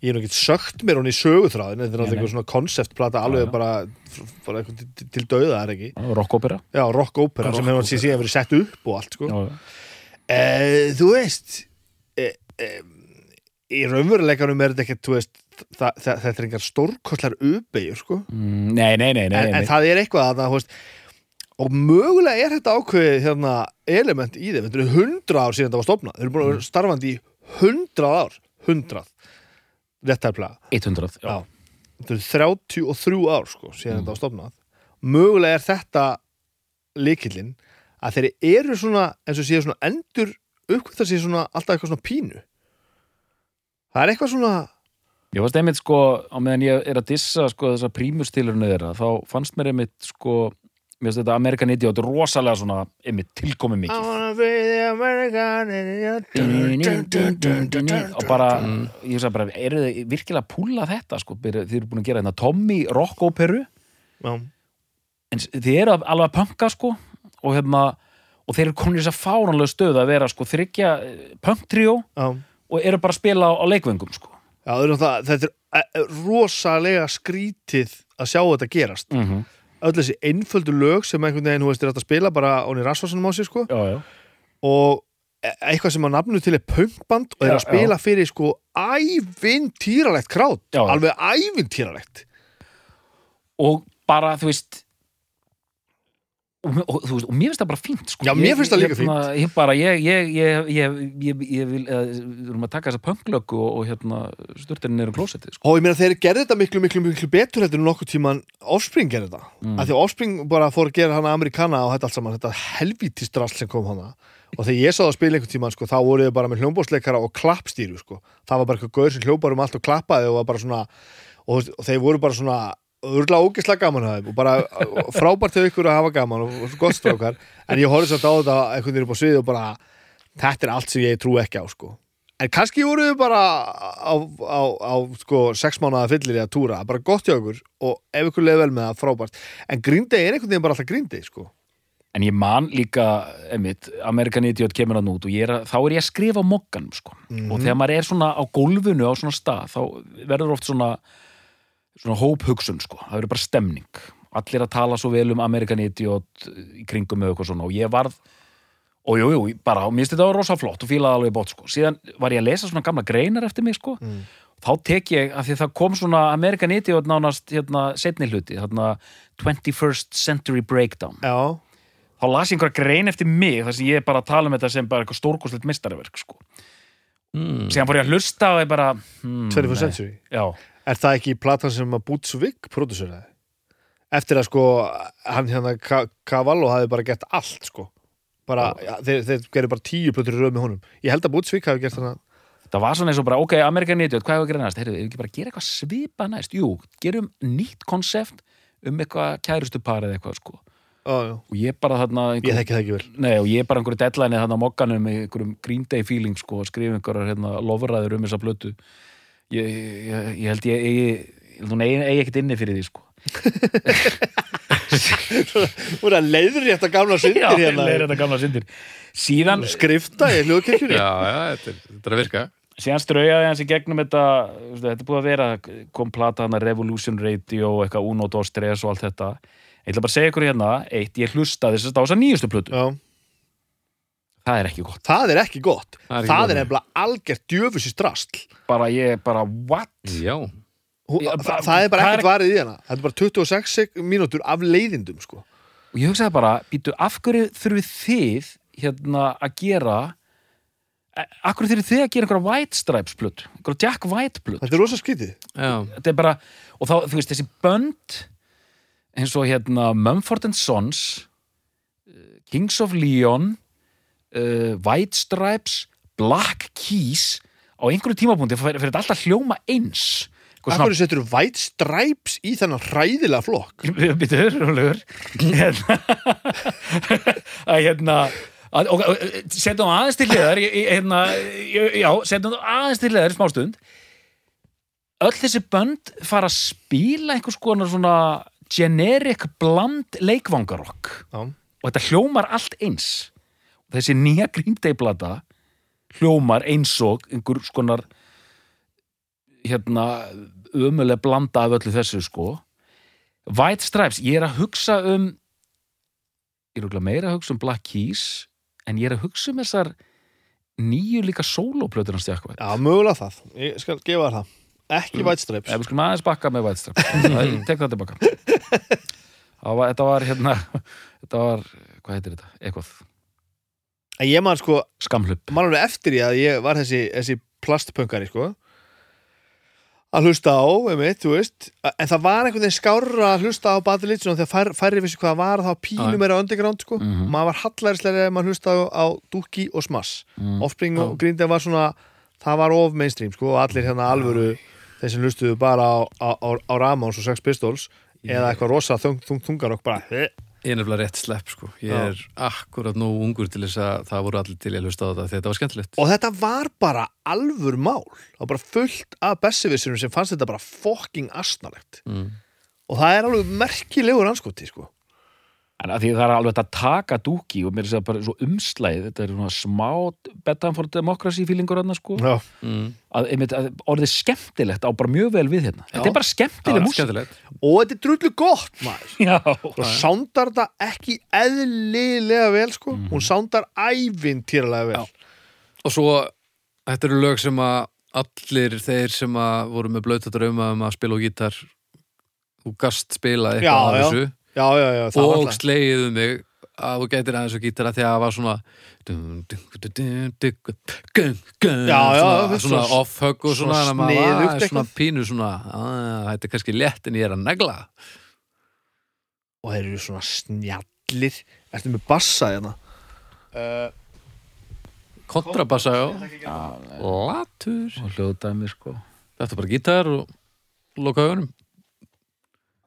ég er ekki sögt mér hún í söguþráðin þetta er náttúrulega einhver svona konceptplata alveg já. bara, bara til, til, dauða er ekki Rockopera. Já, rock opera sem hefur síðan verið sett upp og allt sko. Já. Eh, þú veist eh, eh, í raunveruleikanum er þetta ekkert þú veist, þetta er engar stórkostlar uppeyjur sko. Mm, nei, nei, nei, nei. en, en það er eitthvað að það, þú veist, og mögulega er þetta ákveðið hérna, element í þeim, þetta eru hundra ár síðan þetta var stopnað, þeir eru búin að vera starfandi í hundrað ár, hundrað. Réttæflega, 100, já, Já. þetta eru 33 ár sko, síðan þetta var stopnað mögulega er þetta líkillinn að þeir eru svona eins og séu svona endur uppkvæmta sér svona alltaf eitthvað svona pínu. Það er eitthvað svona Ég varst einmitt sko, á meðan ég er að dissa sko þessa prímustilurinu þeirra, þá fannst mér einmitt sko, mér finnst þetta American Idiot rosalega svona, einmitt tilkomi I mikið. wanna be the American idiot. Og bara, ég sagði bara, eru þið virkilega að púla þetta sko, þið eru búin að gera þetta Tommy rock óperu, en þið eru alveg að punka sko, og hérna, og þeir eru komin í þess að fáranlega stöð að vera sko þryggja punktríó já og eru bara að spila á, leikvöngum sko. Já, þetta er eh, rosalega skrítið að sjá þetta gerast. Mm -hmm. Öll þessi einföldu lög sem einhvern veginn, þú veist, er hægt að spila bara onni Rassvarsanum á sig, sko, Já, já. og e- eitthvað sem að nafnu til er punkband og er Já, að spila fyrir, sko, ævintýralegt krát, Já, já. alveg ævintýralegt. og bara, þú veist og, og, þú veist, og mér finnst það bara fínt sko. Já, mér finnst það líka hérna, ég bara, ég, ég, ég, ég, ég, ég vil eða, við erum að taka þessa pönglöku og, og hérna sturtirinn eru klósettið sko. Og ég meina, þeir gerði þetta miklu, miklu, miklu betur heldur en nokkuð tíman Offspring gerði þetta. Mm. Af því Offspring bara fór að gera hana amerikana og þetta allt saman, þetta helvítistrasl sem kom hana. Og þegar ég sá það að spila einhvern tíman, sko, þá voru þið bara með hljómbósleikara og klappstýru, sko. Það var bara eitthvað gaur sem hljópar um allt og klappaði og og, þú og þeir voru bara svona örgulega ógislega gaman að þeim og bara frábært til ykkur að hafa gaman og, og gott strákar, en ég horfði samt á þetta einhvern veginn upp á svið og bara þetta er allt sem ég trú ekki á, sko. En kannski voru við bara á, á, á sko, sex mánuða fyllir í að túra, bara gott hjá ykkur og ef ykkur leið vel með það, frábært. En gríndegi er einhvern veginn bara alltaf gríndegi, sko. En ég man líka, einmitt American Idiot kemur hann út og ég er að, þá er ég að skrifa mokkanum sko. og þegar maður er svona á gólfinu á svona stað, þá verður oft svona svona hóphugsun sko. það verður bara stemning allir að tala svo vel um American Idiot í kringum með eitthvað svona og ég varð og jú, jú, bara, og mér finnst þetta var rosa flott og fílaði alveg bótt sko. síðan var ég að lesa svona gamla greinar eftir mig sko. Mm. þá tek ég, af því að það kom svona American Idiot nánast hérna, setni hluti, hérna 21st Century Breakdown Já, þá las ég einhverja grein eftir mig þar sem ég bara að tala um þetta sem bara eitthvað stórkostlegt mistarverk sko. mm. síðan fór ég að hlusta og ég bara hmm, 21st nei. century já, Er það ekki platan sem að Boots Vig prodúseraði? Eftir að sko hann hérna Cavallo hafi bara gert allt sko. Bara, ja, þeir, þeir gerðu bara tíu plötur röð með honum. Ég held að Boots Vig hafi gert þannig það var svona eins og bara ok, American Idiot, hvað hefur að gera næst? Heyrðu, ef við ekki bara gera eitthvað svipa næst? Jú, gerum nýtt konsept um eitthvað kærustu par eða eitthvað sko. Ó, og ég bara þarna Ég einhver, þekki það ekki vel. Nei, og ég bara einhverju deadline þarna á mokkanum með einhverjum Green Day feeling sko og skrifa einhverjar hérna, lofræður um þessa plötu ég, ég, ég held ég held hún eigi, ekkert inni fyrir því sko. Þú er að leiður rétt að gamla syndir Já, hérna. er þetta gamla syndir. Síðan, Skrifta í hljóðkirkjunni. Já, já, þetta er, þetta er að virka. Síðan straujaði hans í gegnum þetta þetta er búið að vera, kom plata hana Revolution Radio, eitthvað Uno Dos Tres og allt þetta, ég ætla bara að segja ykkur hérna eitt, ég hlustaði þess að á þessa nýjustu plötu. Já, það er ekki gott, það er ekki gott. Það er Það nefnilega algjört djöfusi strasl bara ég, bara what? Já, Hú, Já, það, bara- það er bara er- ekkert varið í hana. Þetta er bara 26 sek- mínútur af leiðindum sko. Og ég hugsaði bara, býtu, af hverju þurfið þið hérna að gera e, af hverju þurfið þið að gera einhverja White Stripes plötu, einhverja Jack White plötu? Þetta er rosa skytið já, þetta er bara, og þá, þú veist, þessi bönd eins og hérna Mumford and Sons uh, Kings of Leon uh, White Stripes Black Keys á einhverju tímapunkti fyrir þetta alltaf hljóma eins. Hverju setur White Stripes í þennan hræðilega flokk? Býtur, rólegur Hérna. Að hérna setjum það aðeins til í- hérna, já, setjum það aðeins til hliðar í smástund öll þessi bönd fara að spila einhvers konar svona generic bland leikvangarokk og þetta hljómar allt eins þessi nýja plata hljómar eins og einhver skonar hérna ömuleg blanda af öllu þessu sko. White Stripes, ég er að hugsa um ég er örugglega meira að hugsa um Black Keys en ég er að hugsa um þessar nýju líka sólóplötur hans Jack White Já mögulega það. Ég skal gefa þér það. Ekki White Stripes. Ef við skulum aðeins bakka með White Stripes. Tek það tilbaka. Þetta var hérna þetta var, hvað heitir þetta? Eitthvað, En ég man sko, skamhlup man alveg eftir ég að ég var þessi, þessi plastpöngari sko að hlusta á, einmitt, þú veist en það var einhvern veginn skárra að hlusta á Legion þegar fær, færri vissi hvað það var þá pínu Já. meira underground sko. Mhm. maður var hallærislega ef maður hlusta á, á Dookie og Smash. Mm. Offspring og Green Day var svona það var of mainstream sko og allir hérna alvöru þeir sem hlustuðu bara á, á, á, á Ramones og Sex Pistols eða eitthvað rosa þung, þung, þungar og bara Ég er nefnilega rétt slepp sko. Ég Já. er akkurat nógu ungur til þess að það voru allir til ég að hlusta á þetta því þetta var skemmtilegt. Og þetta var bara alvör mál. Það var bara fullt af bessivissurum sem fannst þetta bara fucking asnalegt. Mm. og það er alveg merkilegur anskoti sko En að því það er alveg að taka dúki og mér er að segja bara svo umslæð þetta er svona smá bedtime for democracy feelingur hann sko. Já. Mm. að, einmitt, að orðið skemmtilegt á bara mjög vel við hérna. Þetta er bara Það skemmtileg skemmtilegt. Og þetta er drullu gott maður. Já, og sándar þetta ekki eðlilega vel sko. Hún sándar ævintýralega vel. Já. Og svo, þetta eru lög sem að allir þeir sem að voru með blöta drauma um að spila á gítar þú gast spila Já, eitthvað af já. þessu já, já, já, það var og alltaf. slegið um mig að þú gætir aðeins á gítara því að það var svona Já, já, svona, svona svo- off-hug og svona, svona svona, svona pínu svona að, þetta er kannski létt en ég er að negla. Og þeir eru svona snjallir. Ertu með bassa hérna? Uh, kontrabassa, já. Latur. Og hljóðdæmi sko. Þetta er bara gítar og loka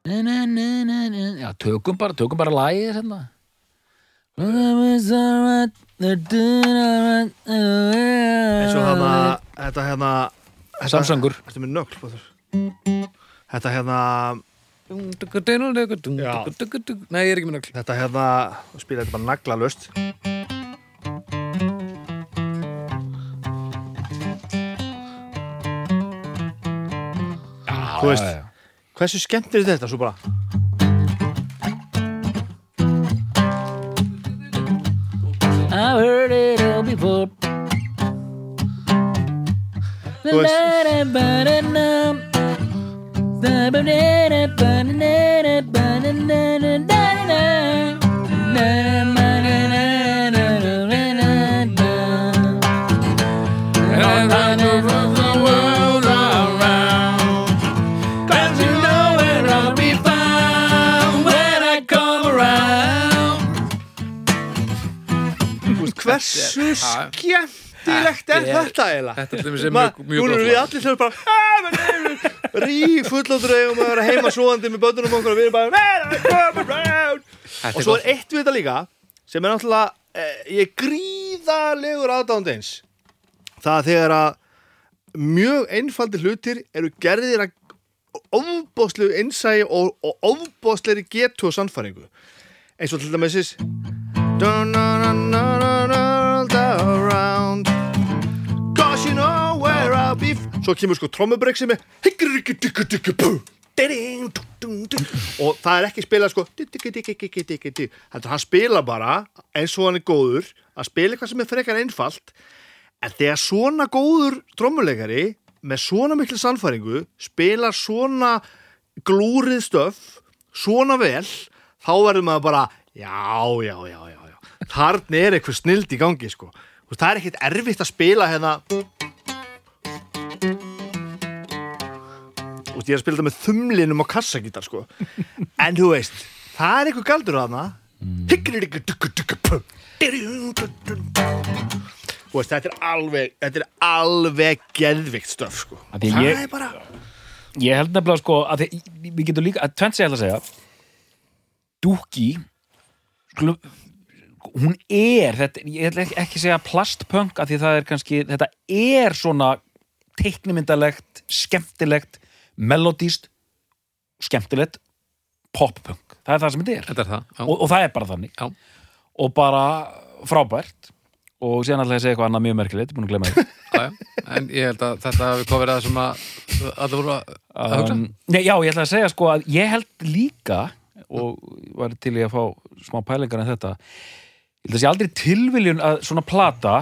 Já, tökum bara, tökum bara lagið hérna. Eins eins og hérna þetta hérna þetta- Samsangur. ertu með nögl Bátur? þetta hérna Nei, ég er ekki með nögl. Þetta hérna spila þetta bara naglalöst þú veist hversu skemmt er þetta svo bara? I've heard it all before. Þú veist- Já. skemmtilegt er Þetta eiginlega. Þetta er sem Ma- mjög, Nú erum við allir sem bara rík fulláttur eigum að vera heima svoandi með bönnunum okkur og við erum bara og svo er eitt við þetta líka sem er náttúrulega eh, ég er gríðalegur aðdándins það að þegar að mjög einfaldir hlutir eru gerðir að ofbóðslegu innsægi og, ofbóðslegri getu og sannfæringu. Eins og til dæmis þess around Svo kemur sko trommubrek sem er og það er ekki spilað sko heldur hann spila bara eins og hann er góður að spila eitthvað sem er frekar einfalt. En þegar svona góður trommuleikari með svona miklu sannfæringu spila svona glúrið stöf svona vel þá verður maður bara já, já, já, já, já. þarna er eitthvað snild í gangi sko. Það er ekkert erfitt að spila hérna veist, ég er að spila þetta með þumlinum á kassagítar sko. en þú veist það er eitthvað galdur þarna Þú veist, þetta er alveg þetta er alveg geðvikt stöf sko. Það ég- er bara Ég held nefnilega sko að þið, við getum líka, að ég ætla að segja Dúki skulum, hún er þetta, ég ætla ekki, að segja plastpunk af því það er kannski, þetta er svona teiknimyndalegt, skemmtilegt melodíst skemmtilegt poppunk, það er það sem þetta er Þetta er það, og, og það er bara þannig Já. og bara frábært og síðan ætla ég að segja eitthvað annað mjög merkilegt, búin að glemma því Já, já. En ég held að þetta hafi komið það sem að allir voru að að hugsa. um, nei, Já, ég ætla að segja sko að ég held líka og var til í að fá smá pælingar en þetta ég held að sé aldrei tilviljun að svona plata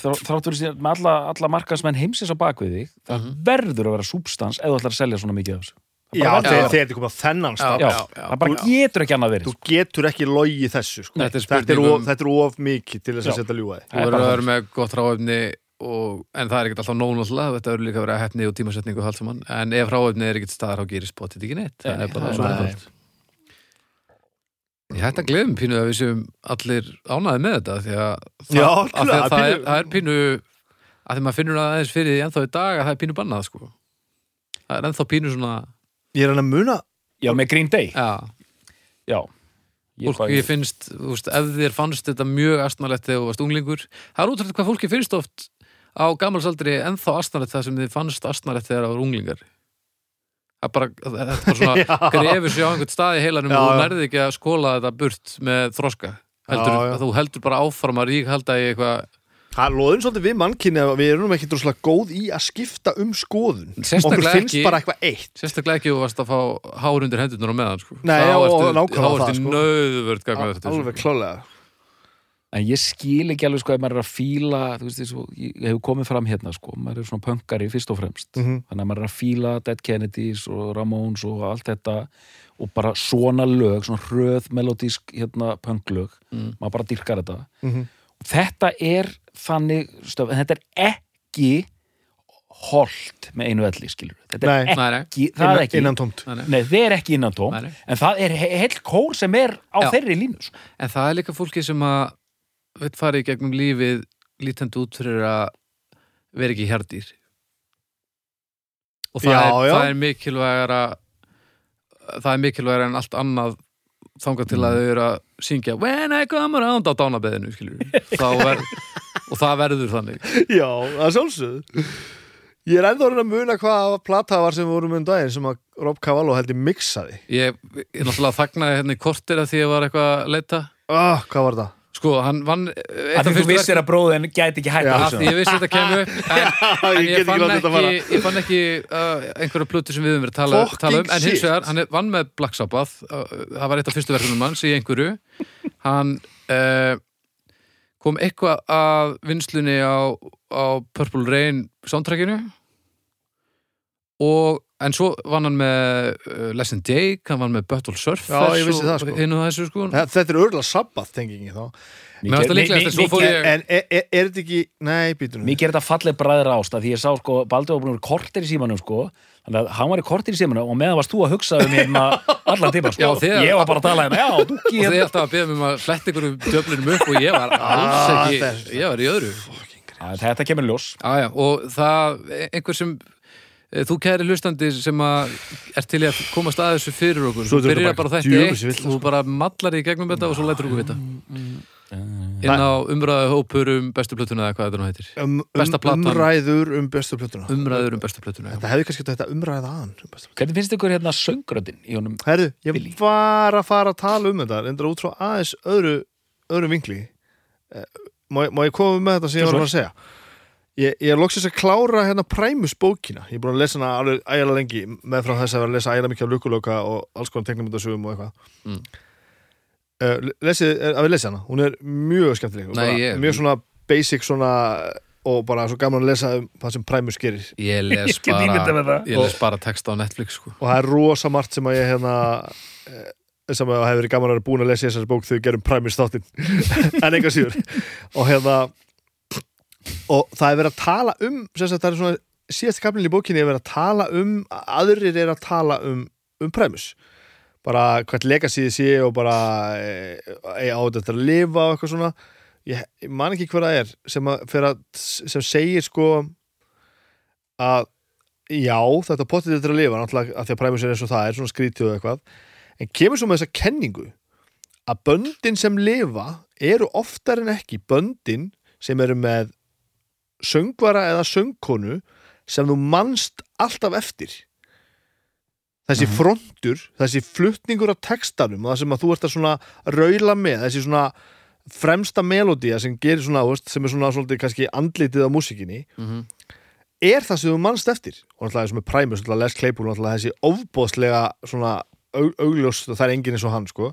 þrá- þrátt fyrir sér með alla, alla markaðsmenn heimsins á bakvið þig það verður að vera súbstans ef þú ætlar að selja svona mikið af þessu. Já, bara þegar þetta komið á þennan stað. Já, Já, já, það bara já. getur ekki annað verið Þú getur ekki logið þessu sko. Þetta er þetta, er of, um- þetta er of mikið til þess að setja ljúga því Þú er verður að vera með gott ráefni og, en það er ekkert alltaf nóg náttúrulega þetta verður líka að vera hefni og tímasetningu og allt saman. En ef ráefni er ekkert staðar þá gerir spotið ekki neitt. Það er bara það svo einfalt Ég hætti að gleðum pínu að við séum allir ánæði með þetta því að, það, Já, að því klar, að það, er, það er pínu að því maður finnur það aðeins fyrir því ennþá í dag að það er pínu bannað sko. Það er ennþá pínu svona Ég er hann að muna Já, með Green Day. Já, Já. Ég fólki bara- finnst, þú veist, ef þér fannst þetta mjög astnalegt þegar þú varst unglingur það er útrúlega hvað fólki finnst oft á gammalsaldri ennþá astnalegt það sem þið fannst astnalegt þegar það var unglingar. það bara, þetta er bara svona grefur sér á einhvern stað í heilanum Já, og þú nærði ekki að skóla þetta burt með þroska. Heldur, Já, já. þú heldur bara áfram að rík halda í eitthvað Það loðum svolítið við mannkynni að við erum ekki droslega góð í að skipta um skoðun. Sérstaklega ekki- bara eitthvað eitt. sérstaklega ekki þú varst að fá hár undir hendurnar á meðan sko. Nei, og nákvæmlega það, nöðvörd gagna þetta Alveg klálega En ég skil ekki alveg sko ef maður er að fíla þú veist, þessu, ég hef komið fram hérna sko maður er svona pönkari fyrst og fremst Mhm. þannig að maður er að fíla Dead Kennedys og Ramones og allt þetta og bara svona lög, svona hröð melodísk hérna pönklög Mm. maður bara dyrkar þetta Mhm. þetta er þannig stöf, en þetta er ekki holt með einu elli skilur þetta er Nei. Nei, nei. ekki, það er ekki Innan tómt Nei, það er ekki innan tóm Nei, nei. en það er he heill kór sem er á Já. þeirri línu sko. En það er líka fólki sem að veit fara í gegnum lífið lítandi út fyrir að vera ekki hjarðdýr og það, Já, er, já. það er mikilvægara það er mikilvægara en allt annað þangað til Mm. að þau eru að syngja When I come around á dánabeðinu og það verður þannig Já, það er sjálfsögð Ég er ennþá að muna hvað plata var sem við vorum um daginn sem að Rob Cavallo held ég mixaði ég, ég náttúrulega þagnaði hérna í kortir að því að ég var eitthvað að leita ah, Hvað var það? Sko, hann vann að því þú vissir að bróðin gæti ekki hægt Já, að að hugsa því ég vissi þetta kemur upp en, ég ég, get ekki fann ekki, ég fann ekki uh, einhverja plötu sem við höfum verið að tala, tala um. En hins vegar, hann vann með Black Sabbath uh, það var eitt af fyrstu verkunum hans í einhverju. Hann uh, kom eitthvað að vinslunni á, á Purple Rain soundtrackinu. Og en svo vann hann með uh, Lesson Jake, hann vann með Buttle Surfers Já, ég vissi það, sko. þessu sko. Þe- Þetta er örgulega sabbath tengingi þá. Mér ég En er, er, er þetta ekki Nei, býtur nú. Mikið er þetta fallið bræður ást því ég sá sko Baldur var búin að vera kortir í símanum sko. Þannig að hann var í kortir í símanum og meðan varst þú að hugsa um hérna allan tíma sko. Já, þegar- ég var bara að tala hérna, já, þú og þið alltaf að beða mig um að fletta ykkur um döflunum upp og ég var alls Ah, ekki þetta er- ég var í öðru. Þetta kemur ljós. Og það, einhver sem þú kæri hlustandi sem að er til að komast að þessu fyrir okkur þú er byrjar bara bara þetta eitt villa, þú sko. bara mallar í gegnum þetta og svo lætur okkur vita inn á umræðu hópur um bestu plötuna eða hvað þetta nú heitir um, um. Umræður um bestu plötuna umræður um bestu plötuna Þetta hefði kannski þetta umræða aðan um. Hvernig finnst ykkur hérna söngröndin í honum? Herðu, ég Billy. var að fara að tala um þetta endur út frá aðeins öðru öðru vinkli Eh, má, má ég koma með þetta sem ég var að segja Ég, ég er loksins að klára hérna Primus bókina Ég er búin að lesa hana alveg ægjala lengi með frá þess að vera að lesa ægjala mikið af lukulöka og alls konar teknumundasögum og eitthvað Mm. uh, lesið, er, að við lesa hana hún er mjög skemmtileg og Nei, bara ég- mjög svona basic svona og bara svo gaman að lesa um það sem Primus gerir ég les bara það. ég les bara texta á Netflix sko. og það er rosa margt sem að ég hérna eh, sem að hefur verið gaman að vera búin að lesa þessari bók þegar við gerum Primus þáttinn en enga síður og hérna og það er verið að tala um sagt það er svona síðast kaplinni í bókinni er verið að tala um aðrir er að tala um, um Primus bara hvert legacy þið sé og bara e, á þetta að lifa og eitthvað svona. Ég, ég man ekki hver það er sem, að, að, sem segir sko að já, þetta potið þetta að lifa náttúrulega að því að Primus er eins og það er svona skrítið og eitthvað. En kemur svo með þessa kenningu að böndin sem lifa eru oftar en ekki böndin sem eru með söngvara eða söngkonu sem þú manst alltaf eftir. Þessi Mhm. frontur þessi flutningur af textanum og það sem að þú ert að svona raula með þessi svona fremsta melodía sem gerir svona, sem er svona svolítið kannski andlitið á músikinni mm er það sem þú mannst eftir. Og náttúrulega eins og með Primus, náttúrulega Les Claypool náttúrulega þessi ofbóðslega svona aug, augljós, það er enginn eins og hann sko.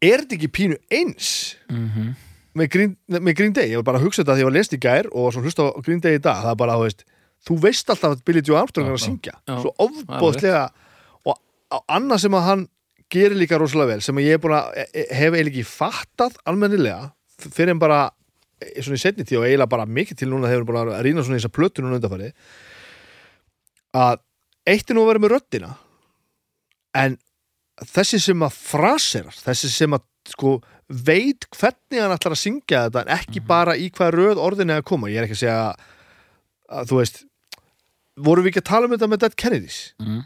Er þetta ekki pínu eins? Mm -hmm. Með Green, með Green Day, ég var bara að hugsa þetta þegar ég var lest í gær og var svo hlusta á Green Day í dag. Það er bara, þú veist, þú veist alltaf að Billy Joe Armstrong er að syngja. Já. svo ofbóðslega á- annað sem að hann gerir líka rosalega vel sem að ég er búin að e- e- hef eiginlega ekki fattað almennilega fyrir en bara e, svona í setni tíð og eiginlega bara mikið til núna þegar við bara að rýna svona í þessa plötu núna undanfæri að eitt er nú að vera með röddina en þessi sem að fraserar þessi sem að sko veit hvernig hann ætlar að syngja þetta en ekki bara í hvað röð orðin er að koma. Ég er ekki að segja að, að þú veist vorum við ekki að tala um þetta með Dead Kennedys? Mhm.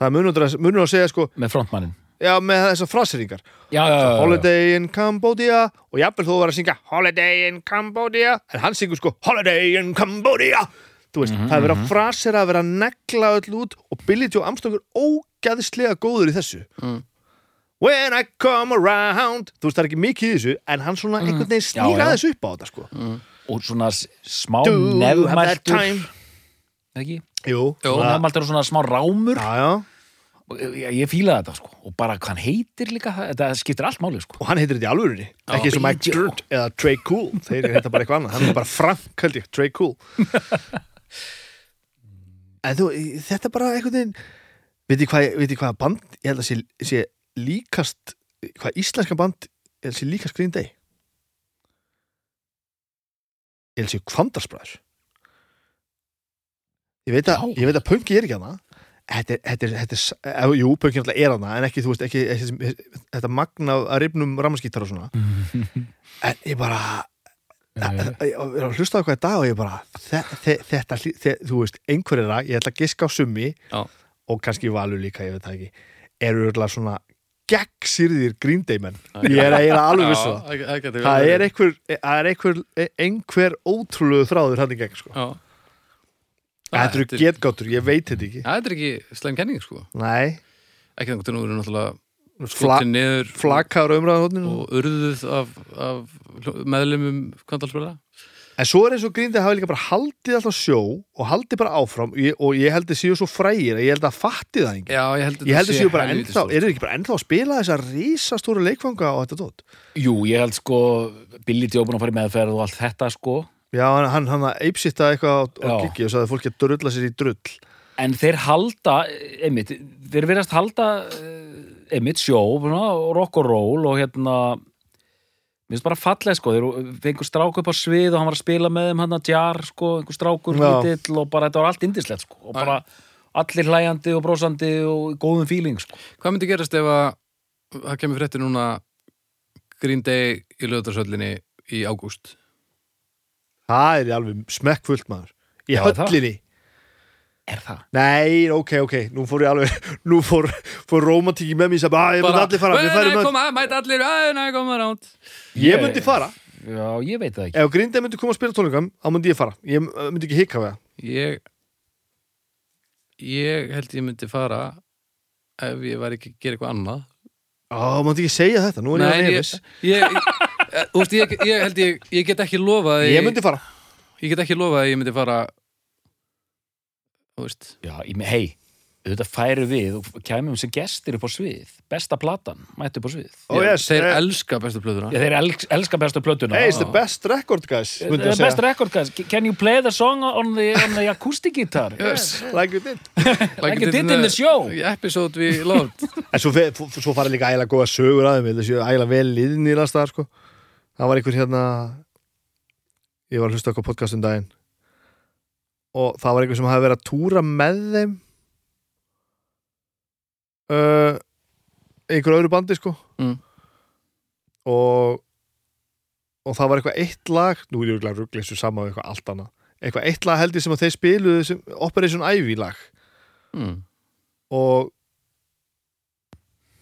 það er munur að, munur að segja sko með frontmannin já með þessar fraseringar. Já, já, já, já. Holiday in Cambodia og jafnvel þú var að syngja Holiday in Cambodia en hann syngur sko Holiday in Cambodia. Þú veist, það er verið að frasera að vera að negla öll út og Billy Joe Armstrong er ógæðislega góður í þessu. Mm. When I come around. Þú veist, það er ekki mikið í þessu en hann svona einhvern veginn Já, snýr já. aðeins upp á þetta sko. Og svona smá nefnmæltur time? ekki? Jú, nefnmæltur og svona smá rámur. Já, já. Ég, ég fíla þetta sko. Og bara hvað hann heitir líka þetta skiptir allt máli sko. Og hann heitir þetta í alvörunni. Ekki eins og Mike. Dirt eða Trey Cool. Þeir heita bara eitthvað annað, hann er bara Frank held ég, Trey Cool. En þú, þetta er bara einhvern veginn veit ég hvað, veit ég hvað band ég held að sé, sé líkast hvað íslenska band að sé líkast Green Day? Að sé Kvandarsbræður ég veit að, að Punki er ekki hana þetta er, þetta er, þetta er, eh, jú, Punki náttúrulega er hana en ekki, þú veist, ekki, ekki þetta magna að rifnum rammaskítar og svona. En ég bara ég ég var að hlusta á eitthvað í dag og ég bara þe þe þetta, þú veist, einhverjara ég ætla að giska á summi og kannski valur líka, ég veit það ekki eru örugglega svona gegnsýrðir gríndeimenn, ég er eiginlega alveg viss um það. það það er einhver, það er einhver einhver ótrúlegu þráður hann í gegn sko. Já. þetta eru er- getgáttur, ég veit þetta ekki. Þetta er ekki slæm kenning sko. Nei, ekki þannig að nú eru náttúrulega skotin niður flakaður umræðahotninu og urðuð af, af meðlumum kvandalspila En svo er eins og Green Day hafi líka bara haldið alltaf sjó og haldið bara áfram og ég, og ég held að séu svo frægir að ég held að fatti það enginn. Já, ég held að Ég held að þetta séu bara ennþá, eru þið ekki bara ennþá að spila þessa risastóru leikfanga og þetta tótt? jú, ég held sko Billy búin að fara í meðferð og allt þetta sko Já, hann, hann, hann að eipsitta eitthvað á, giggi og sagði að fólki að drulla sér í drull. en þeir halda, einmitt þeir verðast halda eh, einmitt sjó, svona, rock og roll og hérna mér finnst bara fallega sko, þeir fengur strák upp á svið og hann var að spila með þeim hann að jar sko, einhver strákur Já. lítill og bara þetta var allt indislegt sko og bara allir hlæjandi og brósandi og góðum fíling sko Hvað myndi gerast ef að það kemur frétti núna Green Day í lögutarsöllinni í ágúst Það er alveg smekkfullt maður. Í höllinni. Er það? Nei, ok, ok, nú fór ég alveg, nú fór, fór romantíki með mér sem að ég myndi allir fara, við færum Nei, koma, mæta allir, nei, koma ránt Ég myndi fara. Já, ég veit það ekki Ef Green Day myndi koma að spila tónleikam, þá myndi ég fara. Ég myndi ekki hika við það. Ég ég held ég myndi fara ef ég var ekki að gera eitthvað annað Á, myndi ekki segja þetta, nú er ég að Nei, nefis. ég, ég, ég, úst, ég, ég held ég, ég get ekki lofað Ég myndi fara. ég get ekki lofað að ég myndi fara þú veist Já, ég með, hei, þetta færi við og kæmum sem gestir upp á svið besta platan, mætti upp á svið Oh, Já, yes, þeir eh, elska bestu plöðuna Já, þeir elsk, elska bestu plötuna Hey, it's the best record, guys. ég The best record, guys. Can you play the song on the, on the acoustic guitar? yes. Like you did. like you did in the show. episode we loved En svo, svo fara líka ægilega góða sögur að þeim, þessu ægilega vel liðin í lasta sko. Það var einhver hérna, ég var að hlusta okkur podcast um daginn og það var einhver sem hafi verið að túra með þeim uh, einhver öðru bandi sko Mm. og og það var eitthvað eitt lag nú er ég örugglega ruggla þessu saman eitthvað allt annað eitthvað eitt lag held ég sem að þeir spiluðu sem Operation Ivy lag mm. og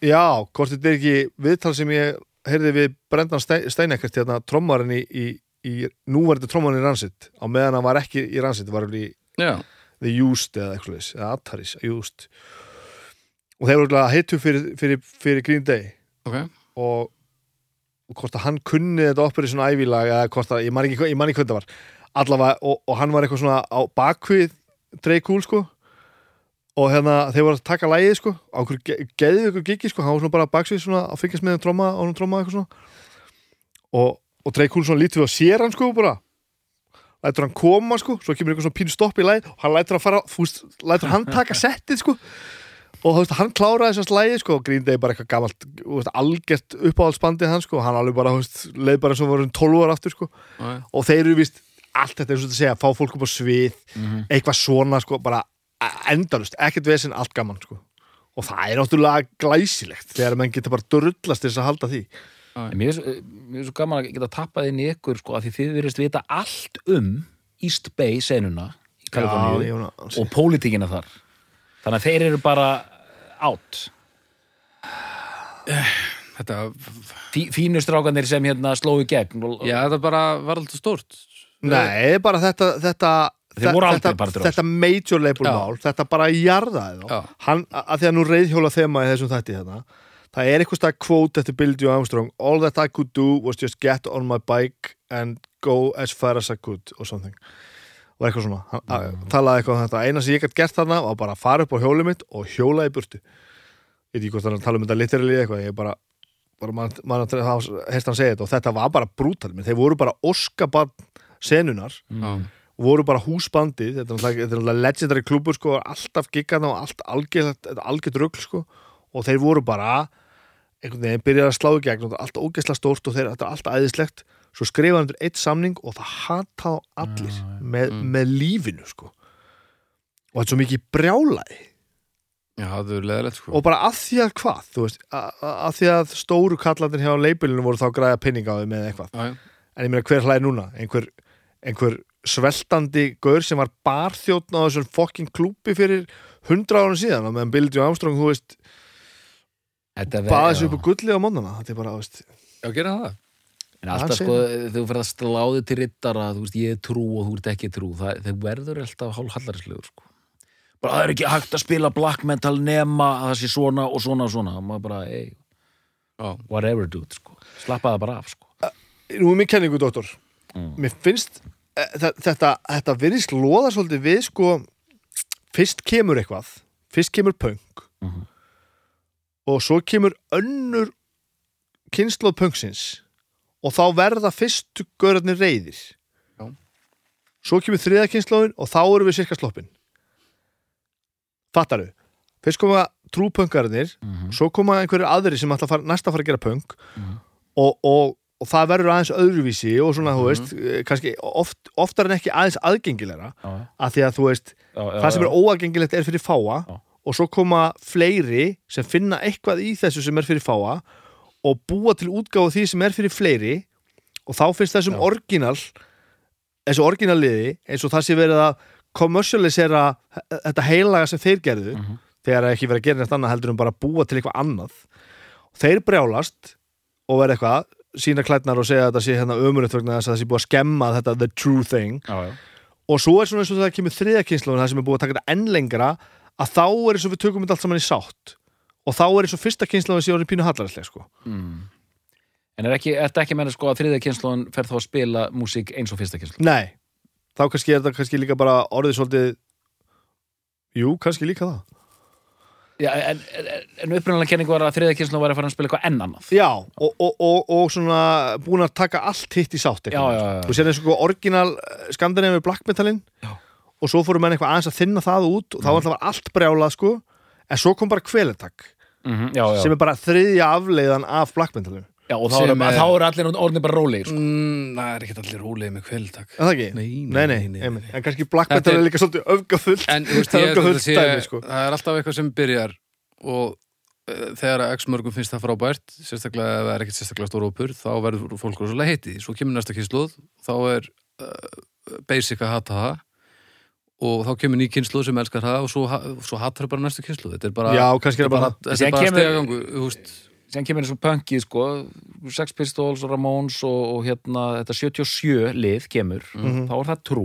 já, hvort þetta er ekki viðtal sem ég heyrði við Brendan Stein- Steinekert hérna trommarinn í, í, í núverandi trommarinn í Ransit á meðan hann var ekki í Ransit var hann í já, The Used eða eitthvað leys, eða Ataris Used. Og þeir voru að heitu fyrir, fyrir, fyrir Green Day. Ok. Og, og hvort að hann kunni þetta Operation Ivy lag eða hvort að, ég man ekki, ekki hvað það var. Allavega, og, og hann var eitthvað svona á bakvið Drey Cool sko. Og hérna þeir voru að taka lægið sko á einhverju ge geðið ykkur gigi sko. Hann var svona bara baksvið svona að fylgjast með tróma og hann tróma eitthvað svona. Og, og Cool svona lítið við að sér hann sko bara. Lætur hann koma sko, svo kemur eitthvað svona pínu stopp í læg og hann lætur hann fara, fúst, lætur hann taka settið sko. Og þú veist, hann kláraði þessast lægi sko, og Green Day bara eitthvað gamalt þú veist, algjört uppáhaldsbandið hann sko, hann alveg bara, þú veist, leið bara svo voru 12 ára aftur sko, Já, og þeir eru vist allt þetta eins og þetta segja, fá fólk upp á svið eitthvað svona sko, bara endalust, ekkert vesinn, allt gaman sko. Og það er náttúrulega glæsilegt þegar menn geta bara drullast þess að halda því En Mér er svo- mér er svo gaman að geta tappað inn í ykkur sko, að því þið verðist vita allt um East Bay senuna í Kaliforníu og pólitíkina þar. Þannig að þeir eru bara átt Þetta, Fí, fínu strákanir sem hérna slói gegn og, já, þetta bara var alltaf stórt. Nei, bara þetta þetta, þetta, af þetta major label mál þetta bara jarðaði þá. Að því að nú reyðhjóla þema í þessum þætti hérna það er eitthvað stað quote eftir Bill Joe Armstrong. All that I could do was just get on my bike and go as far as I could or something. Og eitthvað svona, hann mm. talaði eitthvað um þetta. Eina sem ég gætt gert þarna var bara að fara upp á hjólið mitt og hjóla í burtu. Ég veit ekki hvort hann að tala um þetta literally eða eitthvað, ég bara bara mann man, heist hann segja þetta. Og þetta var bara brútal, þeir voru bara óskabann senunar Já, voru bara húsbandið. Þetta er náttúrulega- er legendary klubur sko, alltaf giggað og allt algjört, algjört rugl sko, og þeir voru bara einhvern veginn byrjaði að slá í gegn og það er allt ógeðslega stórt og þeir, þetta er allt æðislegt. Svo skrifaði hann undir eitt samning og það hata á allir með, með lífinu sko. Og þetta er svo mikið brjálaði já það er leðilegt sko. Og bara að því að hvað þú veist, að, að því að stóru kallandir hjá leipilinu voru þá græða pinning á þau með eitthvað. Já, já. en ég meina hver hlæði núna? Einhver, einhver sveltandi gaur sem var barþjóttn á þessum fokking klúpi fyrir hundra ára síðan og meðan Bill Joe Armstrong, þú veist Þetta sig já. upp á gulli á mónana þetta er bara, þú veist, já, gera það En alltaf sko, þú fyrir að sláði til rittara, þú veist, ég er trú og þú ert ekki trú, það, þeir verður alltaf hálf hallarislegur, sko. Bara það er ekki hægt að spila black metal nema að það sé svona og svona og svona, og maður bara, hey, Já, whatever dude, sko. Slappa það bara af, sko. nú er mér kenningu, doktor Mm. mér finnst e, þa- þetta, þetta virðist loða svolítið við sko fyrst kemur eitthvað fyrst kemur punk Mhm. Og svo kemur önnur kynnslóð punksins og þá verða fyrstu gaurarnir reyðir Já. svo kemur þriða kynnslóðin og þá erum við sirka sloppin fattaru fyrst koma trúpunkarnir Mhm. svo koma einhverjir aðri sem ætla að fara, næsta að fara að gera punk Mhm. og, og, og það verður aðeins öðruvísi og svona, þú Mhm. veist, eh, kannski oft, oftar en ekki aðeins aðgengilegra af því að þú veist, já, já, það sem er óaðgengilegt er fyrir fáa. Og svo koma fleiri sem finna eitthvað í þessu sem er fyrir fáa og búa til útgáfa því sem er fyrir fleiri og þá finnst þessum Já. orginal þessu orginalliði eins og það sé verið að kommersialisera þetta heilaga sem þeir gerðu Mhm. þegar ekki verið að gera neitt annað heldur en bara að búa til eitthvað annað þeir brjálast og verða eitthvað sína klædnar og segja að þetta sé hérna ömurinn vegna þess að það sé búið að skemma þetta the true thing Já, já. og svo er svona eins og það kemur þriða kynslu það sem er búið að taka þetta enn lengra að þá er eins og við tökum þetta allt saman í sátt og þá er eins og fyrsta kynslu að sé orðin pínu hallaræslega sko. Mm. En er ekki, þetta ekki meina sko að þriðja kynnslóðan fer þá að spila músík eins og fyrsta kynnslóðan? nei, þá kannski er þetta kannski líka bara orðið svolítið jú, kannski líka það Já, en, en, en upprunalega kenning var að þriðja kynnslóðan var að fara að spila eitthvað enn annað. já, og, og, og, og svona búin að taka allt hitt í sátt Já, já, já. þú sér eins og sko orginal skandinavi black metalin Já. Og svo fórum menn eitthvað aðeins að þinna það út og þá var alltaf allt brjálað sko en svo kom bara kvelentak Mm já, já. sem er bara þriðja afleiðan af black metalinu já, og þá eru er- er... er allir orðinir bara rólegir, sko. Mm, það er ekkert allir rólegið með kvöldtak Er það ekki? Nei, nei, nei, nei, nei, en kannski black Þetta metal er- er líka svolítið öfgafullt En þú veist, Það er ég öfgafullt sé dæmi, sko. Það er alltaf eitthvað sem byrjar og uh, þegar að x mörgum finnst það frábært sérstaklega ef það er ekkert sérstaklega stór ópur þá verður fólk rosalega heiti svo kemur næsta kynsluð, þá er uh, basic að hata það og þá kemur ný kynsluð sem elskar það og svo, svo hatar bara næstu kynsluð þetta er bara, já, kannski er þetta er það bara bara, bara kemur- stegagangu Sen kemur eins og punkið, sko, Sex Pistols, Ramones og, og hérna, þetta 77 lið kemur, þá er það trú.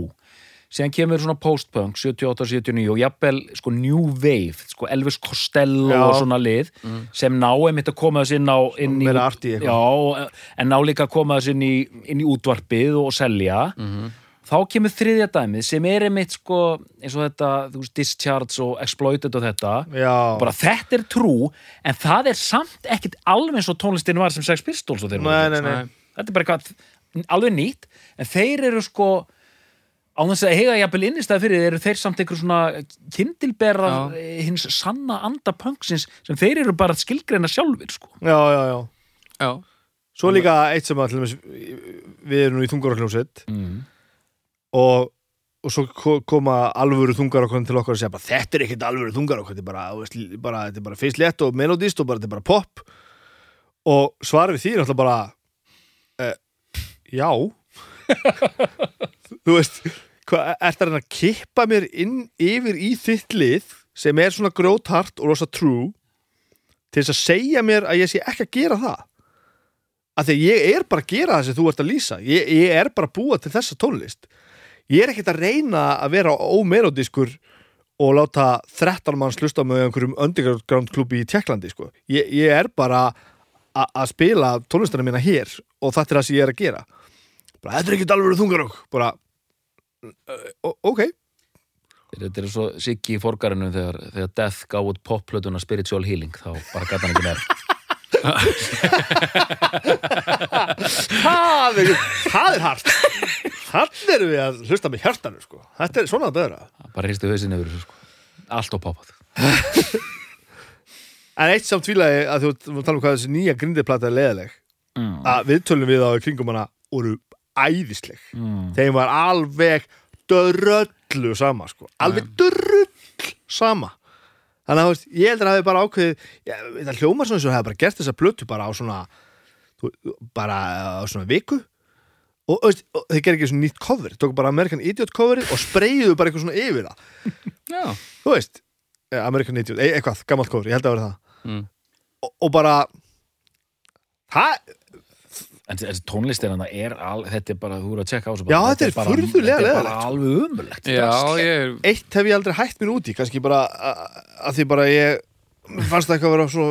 Sen kemur svona post-punk, 78-79 og jafnvel, sko, New Wave, sko, Elvis Costello Já. og svona lið sem ná einmitt að koma þess inn á inn í. Já, og- en ná líka að koma þess inn í, inn í útvarpið og selja. Þá kemur þriðja dæmið sem er einmitt, sko, eins og þetta, þú veist, Discharge og Exploited og þetta já, bara þetta er trú en það er samt ekkit alveg eins og tónlistin var sem Sex Pistols og þeir voru nei, að nei, gera. nei þetta er bara eitthvað alveg nýtt en þeir eru sko á þess að heiga jafnvel innistæði fyrir þeir eru þeir samt einhver svona kindilberðar Já. hins sanna anda punksins sem þeir eru bara að skilgreina sjálfur sko. já, já, já Já, Svo líka eitt sem að til dæmis, við erum nú í þungarokkljómsveit mm. Og, og svo ko- koma alvöru þungarokklun til okkar og segja bara þetta er ekkert alvöru er bara, veist, bara, þetta er bara fyrst létt og melodist og bara, þetta er bara pop. Og svarið við því er náttúrulega bara uh, já. Þú veist hvað, ert að reyna að kippa mér inn yfir í þitt lið sem er svona gróthart og rosa true til þess að segja mér að ég sé ekki að gera það? Að því að ég er bara að gera það sem þú ert að lýsa. Ég, ég er bara að búa til þessa tónlist ég er ekkert að reyna að vera ómelodískur og láta 13 manns hlusta með einhverjum underground klubi í Tjekklandi sko. ég, ég er bara að spila tónlistina mína hér og þetta er það sem ég er að gera. Bara, þetta er ekkert alveg þungarokk bara, uh, ok. Þetta er svo Siggi í forgarinu þegar, þegar Death gáð út popplötuna Spiritual Healing þá bara gæti hann ekki meira. Það er, er hart þannig erum við að hlusta með hjartanu sko. þetta er svona að beðra bara hristi hausin yfir þessu sko. allt og poppað en eitt samt tvílaði að þú þú tala um hvað þessi nýja grindiplata er leðileg mm. að viðtölum við á kringum hana voru æðisleg Mm. þeim var alveg dörröllu sama sko. alveg dörrull sama þannig að þú veist, ég heldur að hafi bara ákveðið ég, það hljómar svona eins og hafi bara gert þessa plötu bara á svona þú, bara á svona viku og, veist, og þeir gerir ekki svona nýtt cover tóku bara American Idiot coverið og spreyjuðu bara eitthvað svona yfir það. Já. Þú veist, eh, American Idiot, e eitthvað, gammalt cover, ég held að vera það. Mm. og, og bara það, en þessi tónlist er hann er al, þetta er bara, þú eru að tjekka á þessu Já, bara, þetta er bara- furðulega þetta er bara alveg umulegt ég eitt hef ég aldrei hægt mér út í kannski bara að, því bara ég fannst það eitthvað að vera svo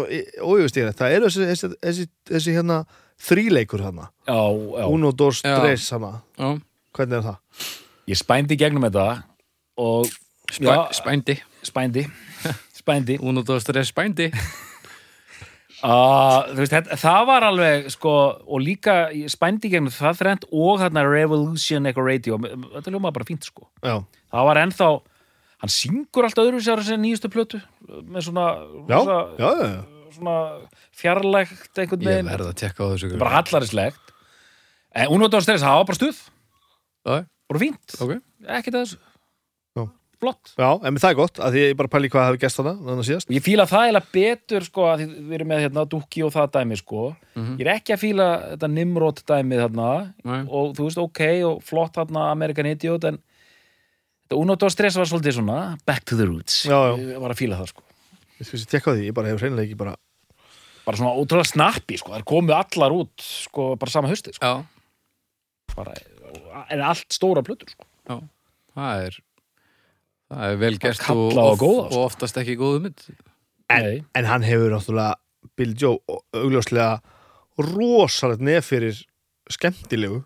ójöfustíðan það eru þessi, þessi, þessi, þessi hérna þríleikur hana, já, já. uno, dos, Já. tres hana, já, hvernig er það? ég spændi gegnum þetta og spæ, já, spændi. Spændi. Spændi. Uno, dos, tres, spændi. Uh, veist, þetta, það var alveg sko, og líka spændi gegnum það þrend og þarna Revolution Echo Radio. Þetta ljóma bara fínt sko. Já, það var ennþá, hann syngur alltaf öðru sér að segja nýjustu plötu með svona, já, rosa, já, já, já. svona fjarlægt einhvern Ég veginn, verð að tekka á þessu bara hallarislegt en unnvöldan stress, það var bara stuð. Já, bara fínt, ok. Ekkert að þessu. Já. flott. Já, en það er gott, að því ég bara pæli hvað hafi gæst þarna, þannig að síðast. Og ég fíla það eiginlega betur sko að því við erum með hérna Dúki og það dæmi sko. Mhm. ég er ekki að fíla þetta Nimrod dæmi þarna. Nei. og þú veist ok og flott þarna American Idiot en þetta Uno Dos Stress var svolítið svona back to the roots. Já, já. ég var að fíla það sko Ég skal sér tekka á því, ég bara hefur reynilega ekki bara... bara svona ótrúlega snappi sko það komu allar út sko bara sama hausti sko Já, bara, en allt stóra plötur sko það er það er vel gert og, og, góða, sko. og oftast ekki góðu mynd Nei. En hann hefur náttúrulega, Bill Joe, augljóslega rosalegt nef fyrir skemmtilegu.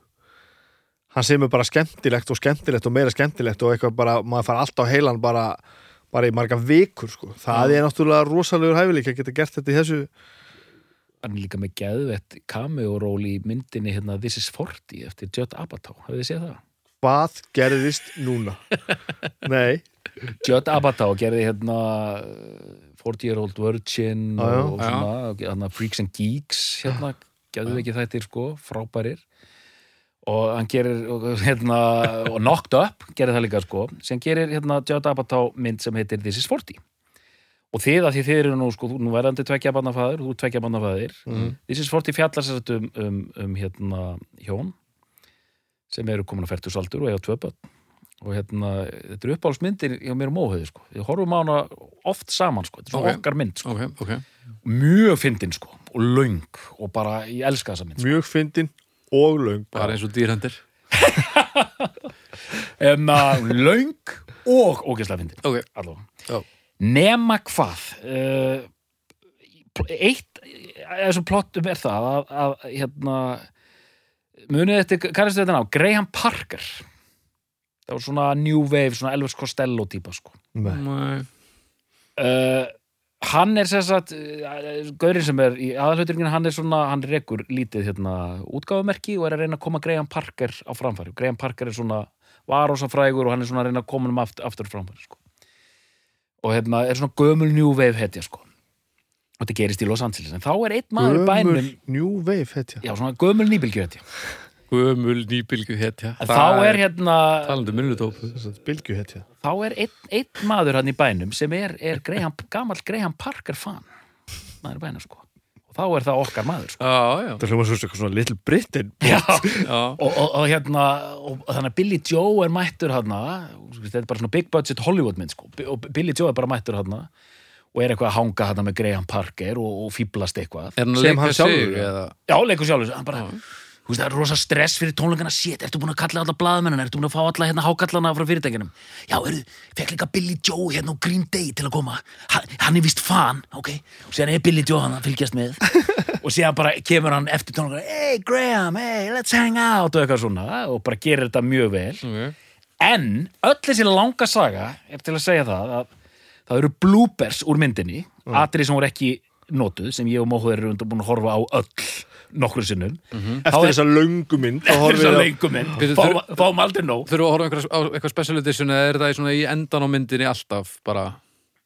Hann semur bara skemmtilegt og skemmtilegt og meira skemmtilegt og eitthvað bara, maður fara alltaf á heilan bara, bara í marga vikur, sko. Það er náttúrulega rosalegur hæfileik að geta gert þetta í þessu... hann er líka með geðvett cameo-ról í myndinni hérna This is 40 eftir Judd Apatow, hafið þið séð það? Hvað gerðist núna? Nei, Judd Apatow gerði hérna uh, 40 Year Old Virgin já. og svona, hérna, Freaks and Geeks hérna, ekki þættir sko frábærir og hann gerir og, hérna, og Knocked Up gerir það líka sko, sem gerir hérna Judd Apatow mynd sem heitir This is 40 og þið að því þið eru nú sko, nú verðandi tvekja barnafæðir, þú tvekja barnafæðir Mhm. This is 40 fjallar sér um, um, um hérna hjón sem eru komin að færtusaldur og eiga tvö börn og hérna, þetta er uppáhaldsmyndir hjá mér um óhauði, sko. Við horfum á hana oft saman, sko. Þetta er svona Ok. okkar mynd, sko. Ok, ok Mjög fyndin, sko. Og löng. Og bara, ég elska þessa mynd, sko. mjög fyndin og löng. Bara eins og dýrhendir Um, löng og ógeðslega fyndin. Ok, Allavega. Já. Nema hvað? Uh, eitt þessum plottum er það að, að hérna, munið þetta, kannast þetta ná, Graham Parker. Það var svona New Wave, svona Elvis Costello típa, sko. Uh, hann er sem sagt Gaurinn sem er í aðalhauturingin hann er svona, hann rekur lítið hérna útgáfumerki og er að reyna að koma Graham Parker á framfæri, Graham Parker er svona varósafrægur og hann er svona að reyna að koma um aftur, aftur framfæri sko. og hérna er svona gömul new wave hetja sko. Og þetta gerist í Los Angeles. En þá er einn maður í bænum Gömul New Wave, hetja. Já svona gömul nýbylgju hetja Gömul nýbylgu hetja en þá er hérna Talandi minnutópu Bilgju, hetja þá er einn, einn maður hann í bænum sem er, er Graham, gamall Graham Parker fan. Maður í bænum sko. Og þá er það okkar maður sko. Já, já, Það hljóma svo eitthvað svona Little Britain já. já. Og, og, og hérna og þannig að Billy Joe er mættur hann þetta er bara svona big budget Hollywood mynd sko. Og Billy Joe er bara mættur hann og er eitthvað að hanga hann með Graham Parker og, og fýblast eitthvað. Er hann að Sem leika hann sjálfur, já. eða? Já, leikur sjálfur hann bara, veist, það er rosa stress fyrir tónleikana. Shit, ertu búin að kalla alla blaðmennina, ertu búin að fá alla hérna hákallana frá fyrirtækinum já, eru, fekk líka Billy Joe hérna á Green Day til að koma. Hann, hann er vist fan, ok? Og síðan er Billy Joe hann að fylgjast með. Og síðan bara kemur hann eftir tónleikana hey Graham, hey, let's hang out og eitthvað svona, og bara gerir þetta mjög vel. Okay. en öll þessi langa saga er til að segja það að það eru bloopers úr myndinni mm. atrið sem voru ekki notuð sem ég og Móður eru búin að horfa á öll nokkur sinnum. Eftir þessa löngu mynd þá Eftir horfum þess að við á- lengum minn Bíddu, Fá, þurf- Fáum aldrei nóg. Þurfum við að horfa á eitthvað special edition eða er það í, svona, í endan á myndinni alltaf bara?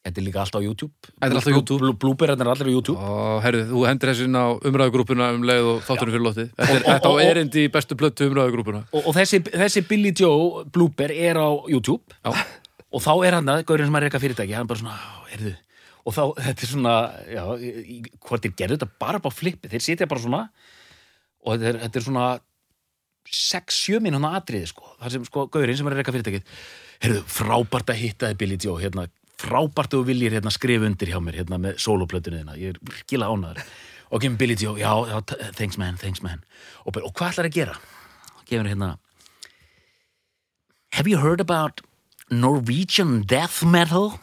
Þetta er líka alltaf á YouTube. Þetta er alltaf á YouTube. Blú- Blooperarnir er allir á YouTube. Og herru, þú hendur þessu inn á umræðugrúpuna um leið og þáttunum fyrir lótið Þetta er á erindi í bestu plötu umræðugrúpuna og, og þessi, þessi Billy Joe blooper er á YouTube. Já, og þá er hann að, gaurinn sem er reyka fyrirtæki. Hann bara svona, erðu og þá, þetta er svona, já, hvort þeir gerðu þetta bara á flippi, þeir sitja bara svona og þetta er, þetta er svona 6-7 mínúna atriði sko, þar sem sko, gaurinn sem er reyka fyrirtækið herðu, frábært að hitta þið Billy Joe hérna, frábært að viljir hérna skrifa undir hjá mér hérna með soloplötunni þina ég er virkilega ánæður og kemur Billy Joe, já, já, thanks man, thanks man og, og hvað ætlar að gera? gefur hérna Have you heard about Norwegian death metal?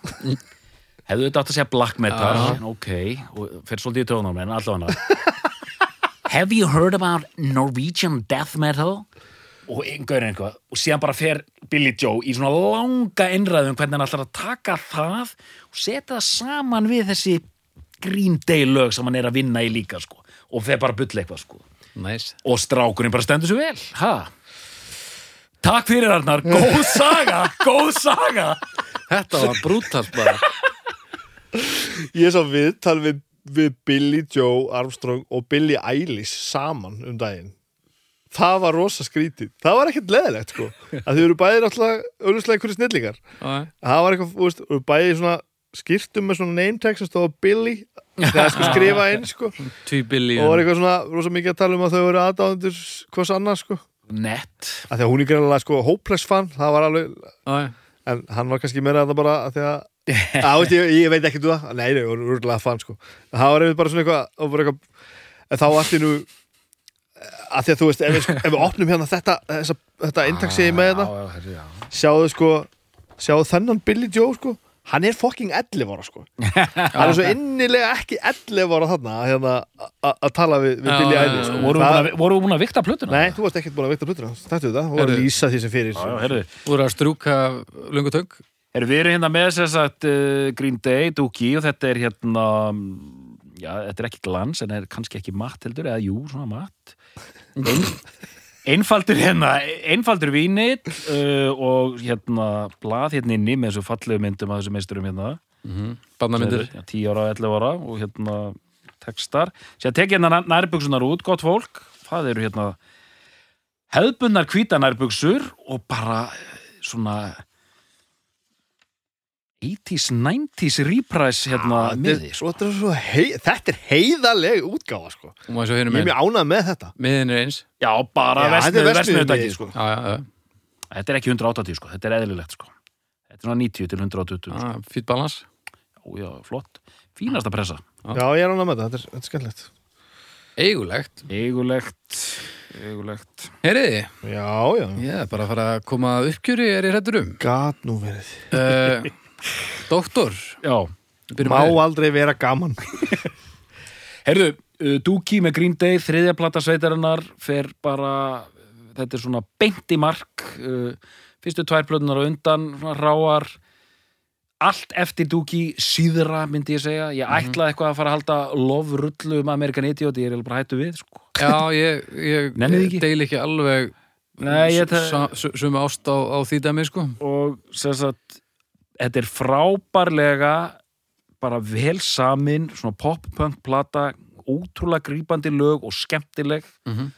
Hefðu þetta átt að segja black metal. Ok, og fer svolítið í tónum en allavega Have you heard about Norwegian death metal? og einhver einhvað og síðan bara fer Billy Joe í svona langa innræðum hvernig hann ætlar að taka það og setja það saman við þessi Green Day lög sem hann er að vinna í líka sko. Og fer bara bulla eitthvað sko. Næs og strákurinn bara stendur svo vel. Ha? Takk fyrir Arnar, góð saga. Góð saga. Þetta var brútalt bara Ég sá viðtal við, við Billy Joe Armstrong og Billy Eilish saman um daginn. Það var rosa skrítið. Það var ekkert leðilegt sko. Að þau eru bæði náttúrulega auðvitað einhverju snillingar. Það var eitthvað, þú veist, eru bæði svona skýrtum með svona name tag sem stóða Billy þegar sko skrifa inn sko. Og Tvíbilli var eitthvað svona rosa mikið að tala um að þau eru aðdáðundur hvers annars sko. Nett að því að hún er greinlega sko hopeless fan það var alveg, Já, en hann var kannski meira að það bara að því að veist, ég, ég veit ekki um það, nei, nei, hún er úrlega fan sko, það var einmitt bara svona eitthvað, og bara eitthvað en þá allir nú að því að þú veist, ef við, ef við opnum hérna þetta þessa, þetta eintaksið með þetta já. sjáðu sko sjáðu þennan Billy Joe sko hann er fucking 11 ára sko hann er svo innilega ekki 11 ára þarna að hérna, að tala við, við Billy Eilish sko. voru við Það- búin að- voru við búin að vikta plötuna? Nei, þú varst ekkert búin að veita hlutur Þetta þetta, þú var Heyrðu. að lýsa því sem fyrir. Þú eru að strúka lungu Herri, við erum hérna með þess að uh, Green Day, Dookie og þetta er hérna mm, já, þetta er ekki glans en er kannski ekki matt heldur eða jú, svona matt Ein, einfaldur hérna einfaldur vínill uh, og hérna blað hérna inni með þessu fallegu myndum að þessu meisturum hérna Barnamyndir Já, 10 ára, 11 ára og hérna textar. Sér tek hérna nærbuksunar út, gott fólk. Það eru hérna hefðbundnar hvíta nærbuksur og bara eh, svona 80s, 90s reprise hérna Þetta miði. er, svo, þetta, er svo hei, þetta er heiðaleg útgáfa sko. Ég er mjög ánað með þetta Miðin er eins Já, bara versmiðutæki sko. Já, já, já Þetta er ekki 180 sko, þetta er eðlilegt sko. Þetta er svona 90 til 120 sko. Ah, Fýtt balans Já, já, flott. Fínasta pressa. Já, ég er ánað með þetta, þetta er, þetta er skemmtilegt Eigulegt Eigulegt, eigulegt. Heyriði, Já, já, ég er bara að fara að koma að uppgjöri er ég hrættur um gat nú verið uh, Doktor? Já, Má aldrei vera gaman. Herðu, uh, Dookie með Green Day, þriðja plata sveitarinnar fer bara, þetta er svona beint í mark uh, fyrstu tvær plötunar á undan, svona ráar allt eftir dúki síðra myndi ég segja, ég ætlaði eitthvað að fara að halda lofrullu um American Idiot ég er eiginlega bara hættu við sko. Já, ég, ég ekki? deil ekki alveg Nei, ég s- sa- s- sömu ást á, á því dæmi sko. Og sem sagt þetta er frábærlega bara vel samin svona pop-punk plata ótrúlega grípandi lög og skemmtileg. Mhm.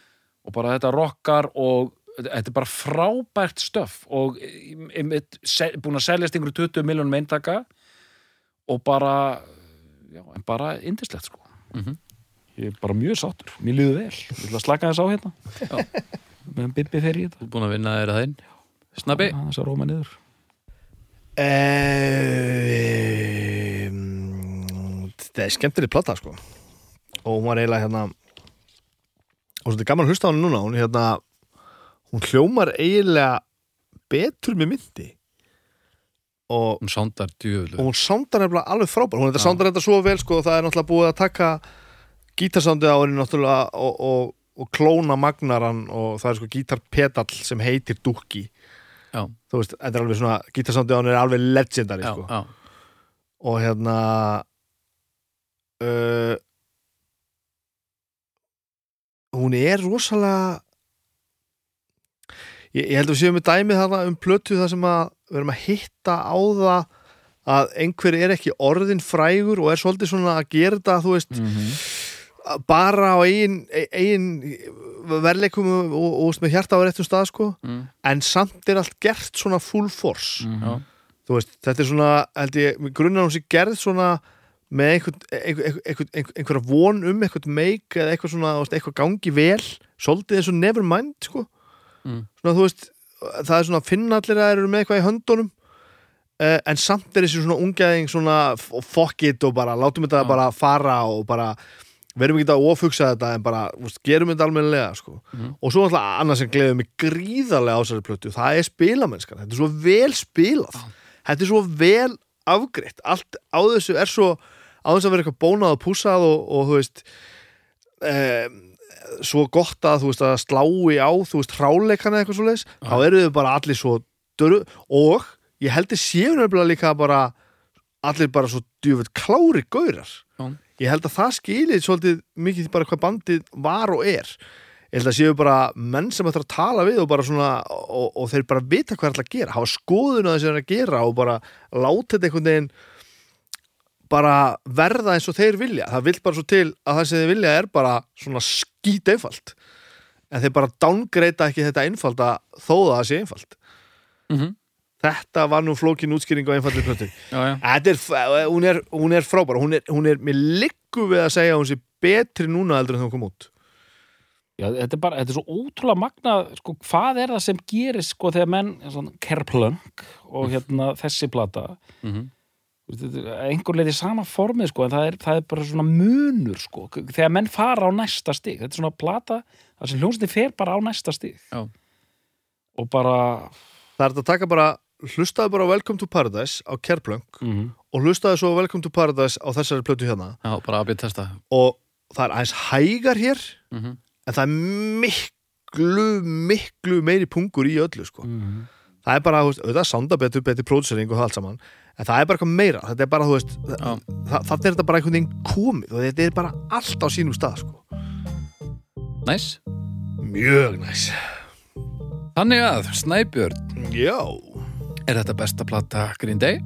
og bara þetta rockar og þetta er bara frábært stöf og se- búin að seljast einhverju 20 miljónum eintaka og bara já, en bara indislegt sko. Mhm. ég er bara mjög sáttur, mér líður vel. Ég ætla að slaka þess á hérna. Meðan Bibbi fer í þetta. Þú er búin að vinna að þeim Snabbi, þess að róma niður þetta er skemmtileg plata sko. Og hún var eiginlega hérna og þetta er gaman að hlusta á hann núna. Hún, hérna, hún hljómar eiginlega betur með myndi. Og, hún sándar djöflu og hún sándar nefnilega alveg frábær. Hún sándar þetta svo vel sko það er náttúrulega búið að taka gítarsándið á henni náttúrulega og, og, og klóna magnaran og það er sko gítarpedal sem heitir Dukki þú veist, þetta er alveg svona gítarsándið á henni er alveg legendary já, sko. já. Og hérna uh, hún er rosalega ég, ég held að við séum með dæmið þarna um plötu það sem að við erum að hitta á það að einhver er ekki orðin frægur og er svolítið svona að gera þetta þú veist, mm bara á eigin, eigin verleikum og, og, og með hjarta á réttum stað sko, mm. en samt er allt gert svona full force Já, þú veist, þetta er svona grunnar hún sér gerð svona með einhvern, einhvern, einhvern, einhvern, einhverja von um einhvern meik eða eitthvað svona, þú veist, eitthvað gangi vel svolítið eins og nevermind sko. Mm. svona, þú veist það er svona að finna allir að eru með eitthvað í höndunum uh, en samt er þessi svona ungæðing svona fuck it og bara látum þetta Já. bara fara og bara verum ekki að ofugsa þetta en bara, veist, gerum þetta almennilega sko. Mhm. og svo alltaf annað sem gleður mig gríðarlega á þessari plötu, það er spilamennskan þetta er svo vel spilað þetta er svo vel afgreitt allt á þessu er svo á þess að vera eitthvað bónað og púsað og, og þú veist um, svo gott að þú veist að slái á þú veist hráleikana eitthvað svo leis þá eru þau bara allir svo dörru og ég held þið séu nefnilega líka bara allir bara svo djúfut klári gaurar Já. Ég held að það skilir svolítið mikið bara hvað bandið var og er. Ég held að séu bara menn sem ætlar að tala við og svona og, og þeir bara vita hvað er alltaf að gera hafa skoðun á þessi að gera og bara láta þetta einhvern veginn bara verða eins og þeir vilja. Það vill bara svo til að það sem þeir vilja er bara svona skít einfalt. En þeir bara downgreita ekki þetta einfalda þó það sé einfalt. Mhm. Þetta var nú flókin útskýring á einfaldi plötu er, hún er, hún er frábæra hún er, hún er, mér liggu við að segja að hún sé betri núna heldur en þá kom út Já, þetta er bara, þetta er svo ótrúlega magnað, sko, hvað er það sem gerist, sko, þegar menn, svona, kerplöng og hérna þessi plata, Mhm. Þetta er einhver leiti sama formið, sko, en það er, það er bara svona munur, sko, þegar menn fara á næsta stig, þetta er svona plata, það sem hljómsveitin fer bara á næsta stig. Já. Og bara, Það er þetta að taka bara, hlustaðu bara Welcome to Paradise á Kerplunk mm og hlustaðu svo Welcome to Paradise á þessari plötu hérna. Já bara að byrja testa. Og það er aðeins hægar hér Mhm. en það er miklu, miklu meiri pungur í öllu sko. mm það er bara, þú veist, auðvitað sanda betur, betur pródusering og það allt saman, en það er bara eitthvað meira. Þetta er bara, þú veist, það, það er þetta bara einhvern veginn komið og þetta er bara allt á sínum stað, sko. Næs mjög næs Þannig að, Snæbjörn, já, er þetta besta plata Green Day?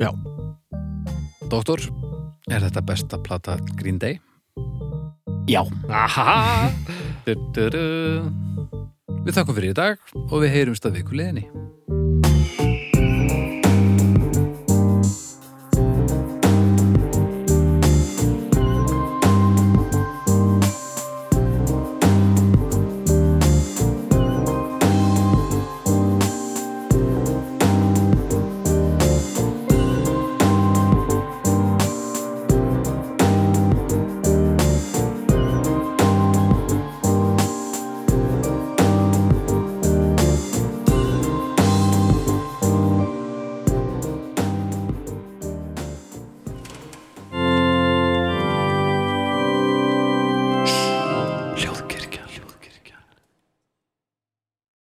Já. Doktor, er þetta besta plata Green Day? Já. aha Du, du, du. Við þakkum fyrir í dag og við heyrumst að viku liðinni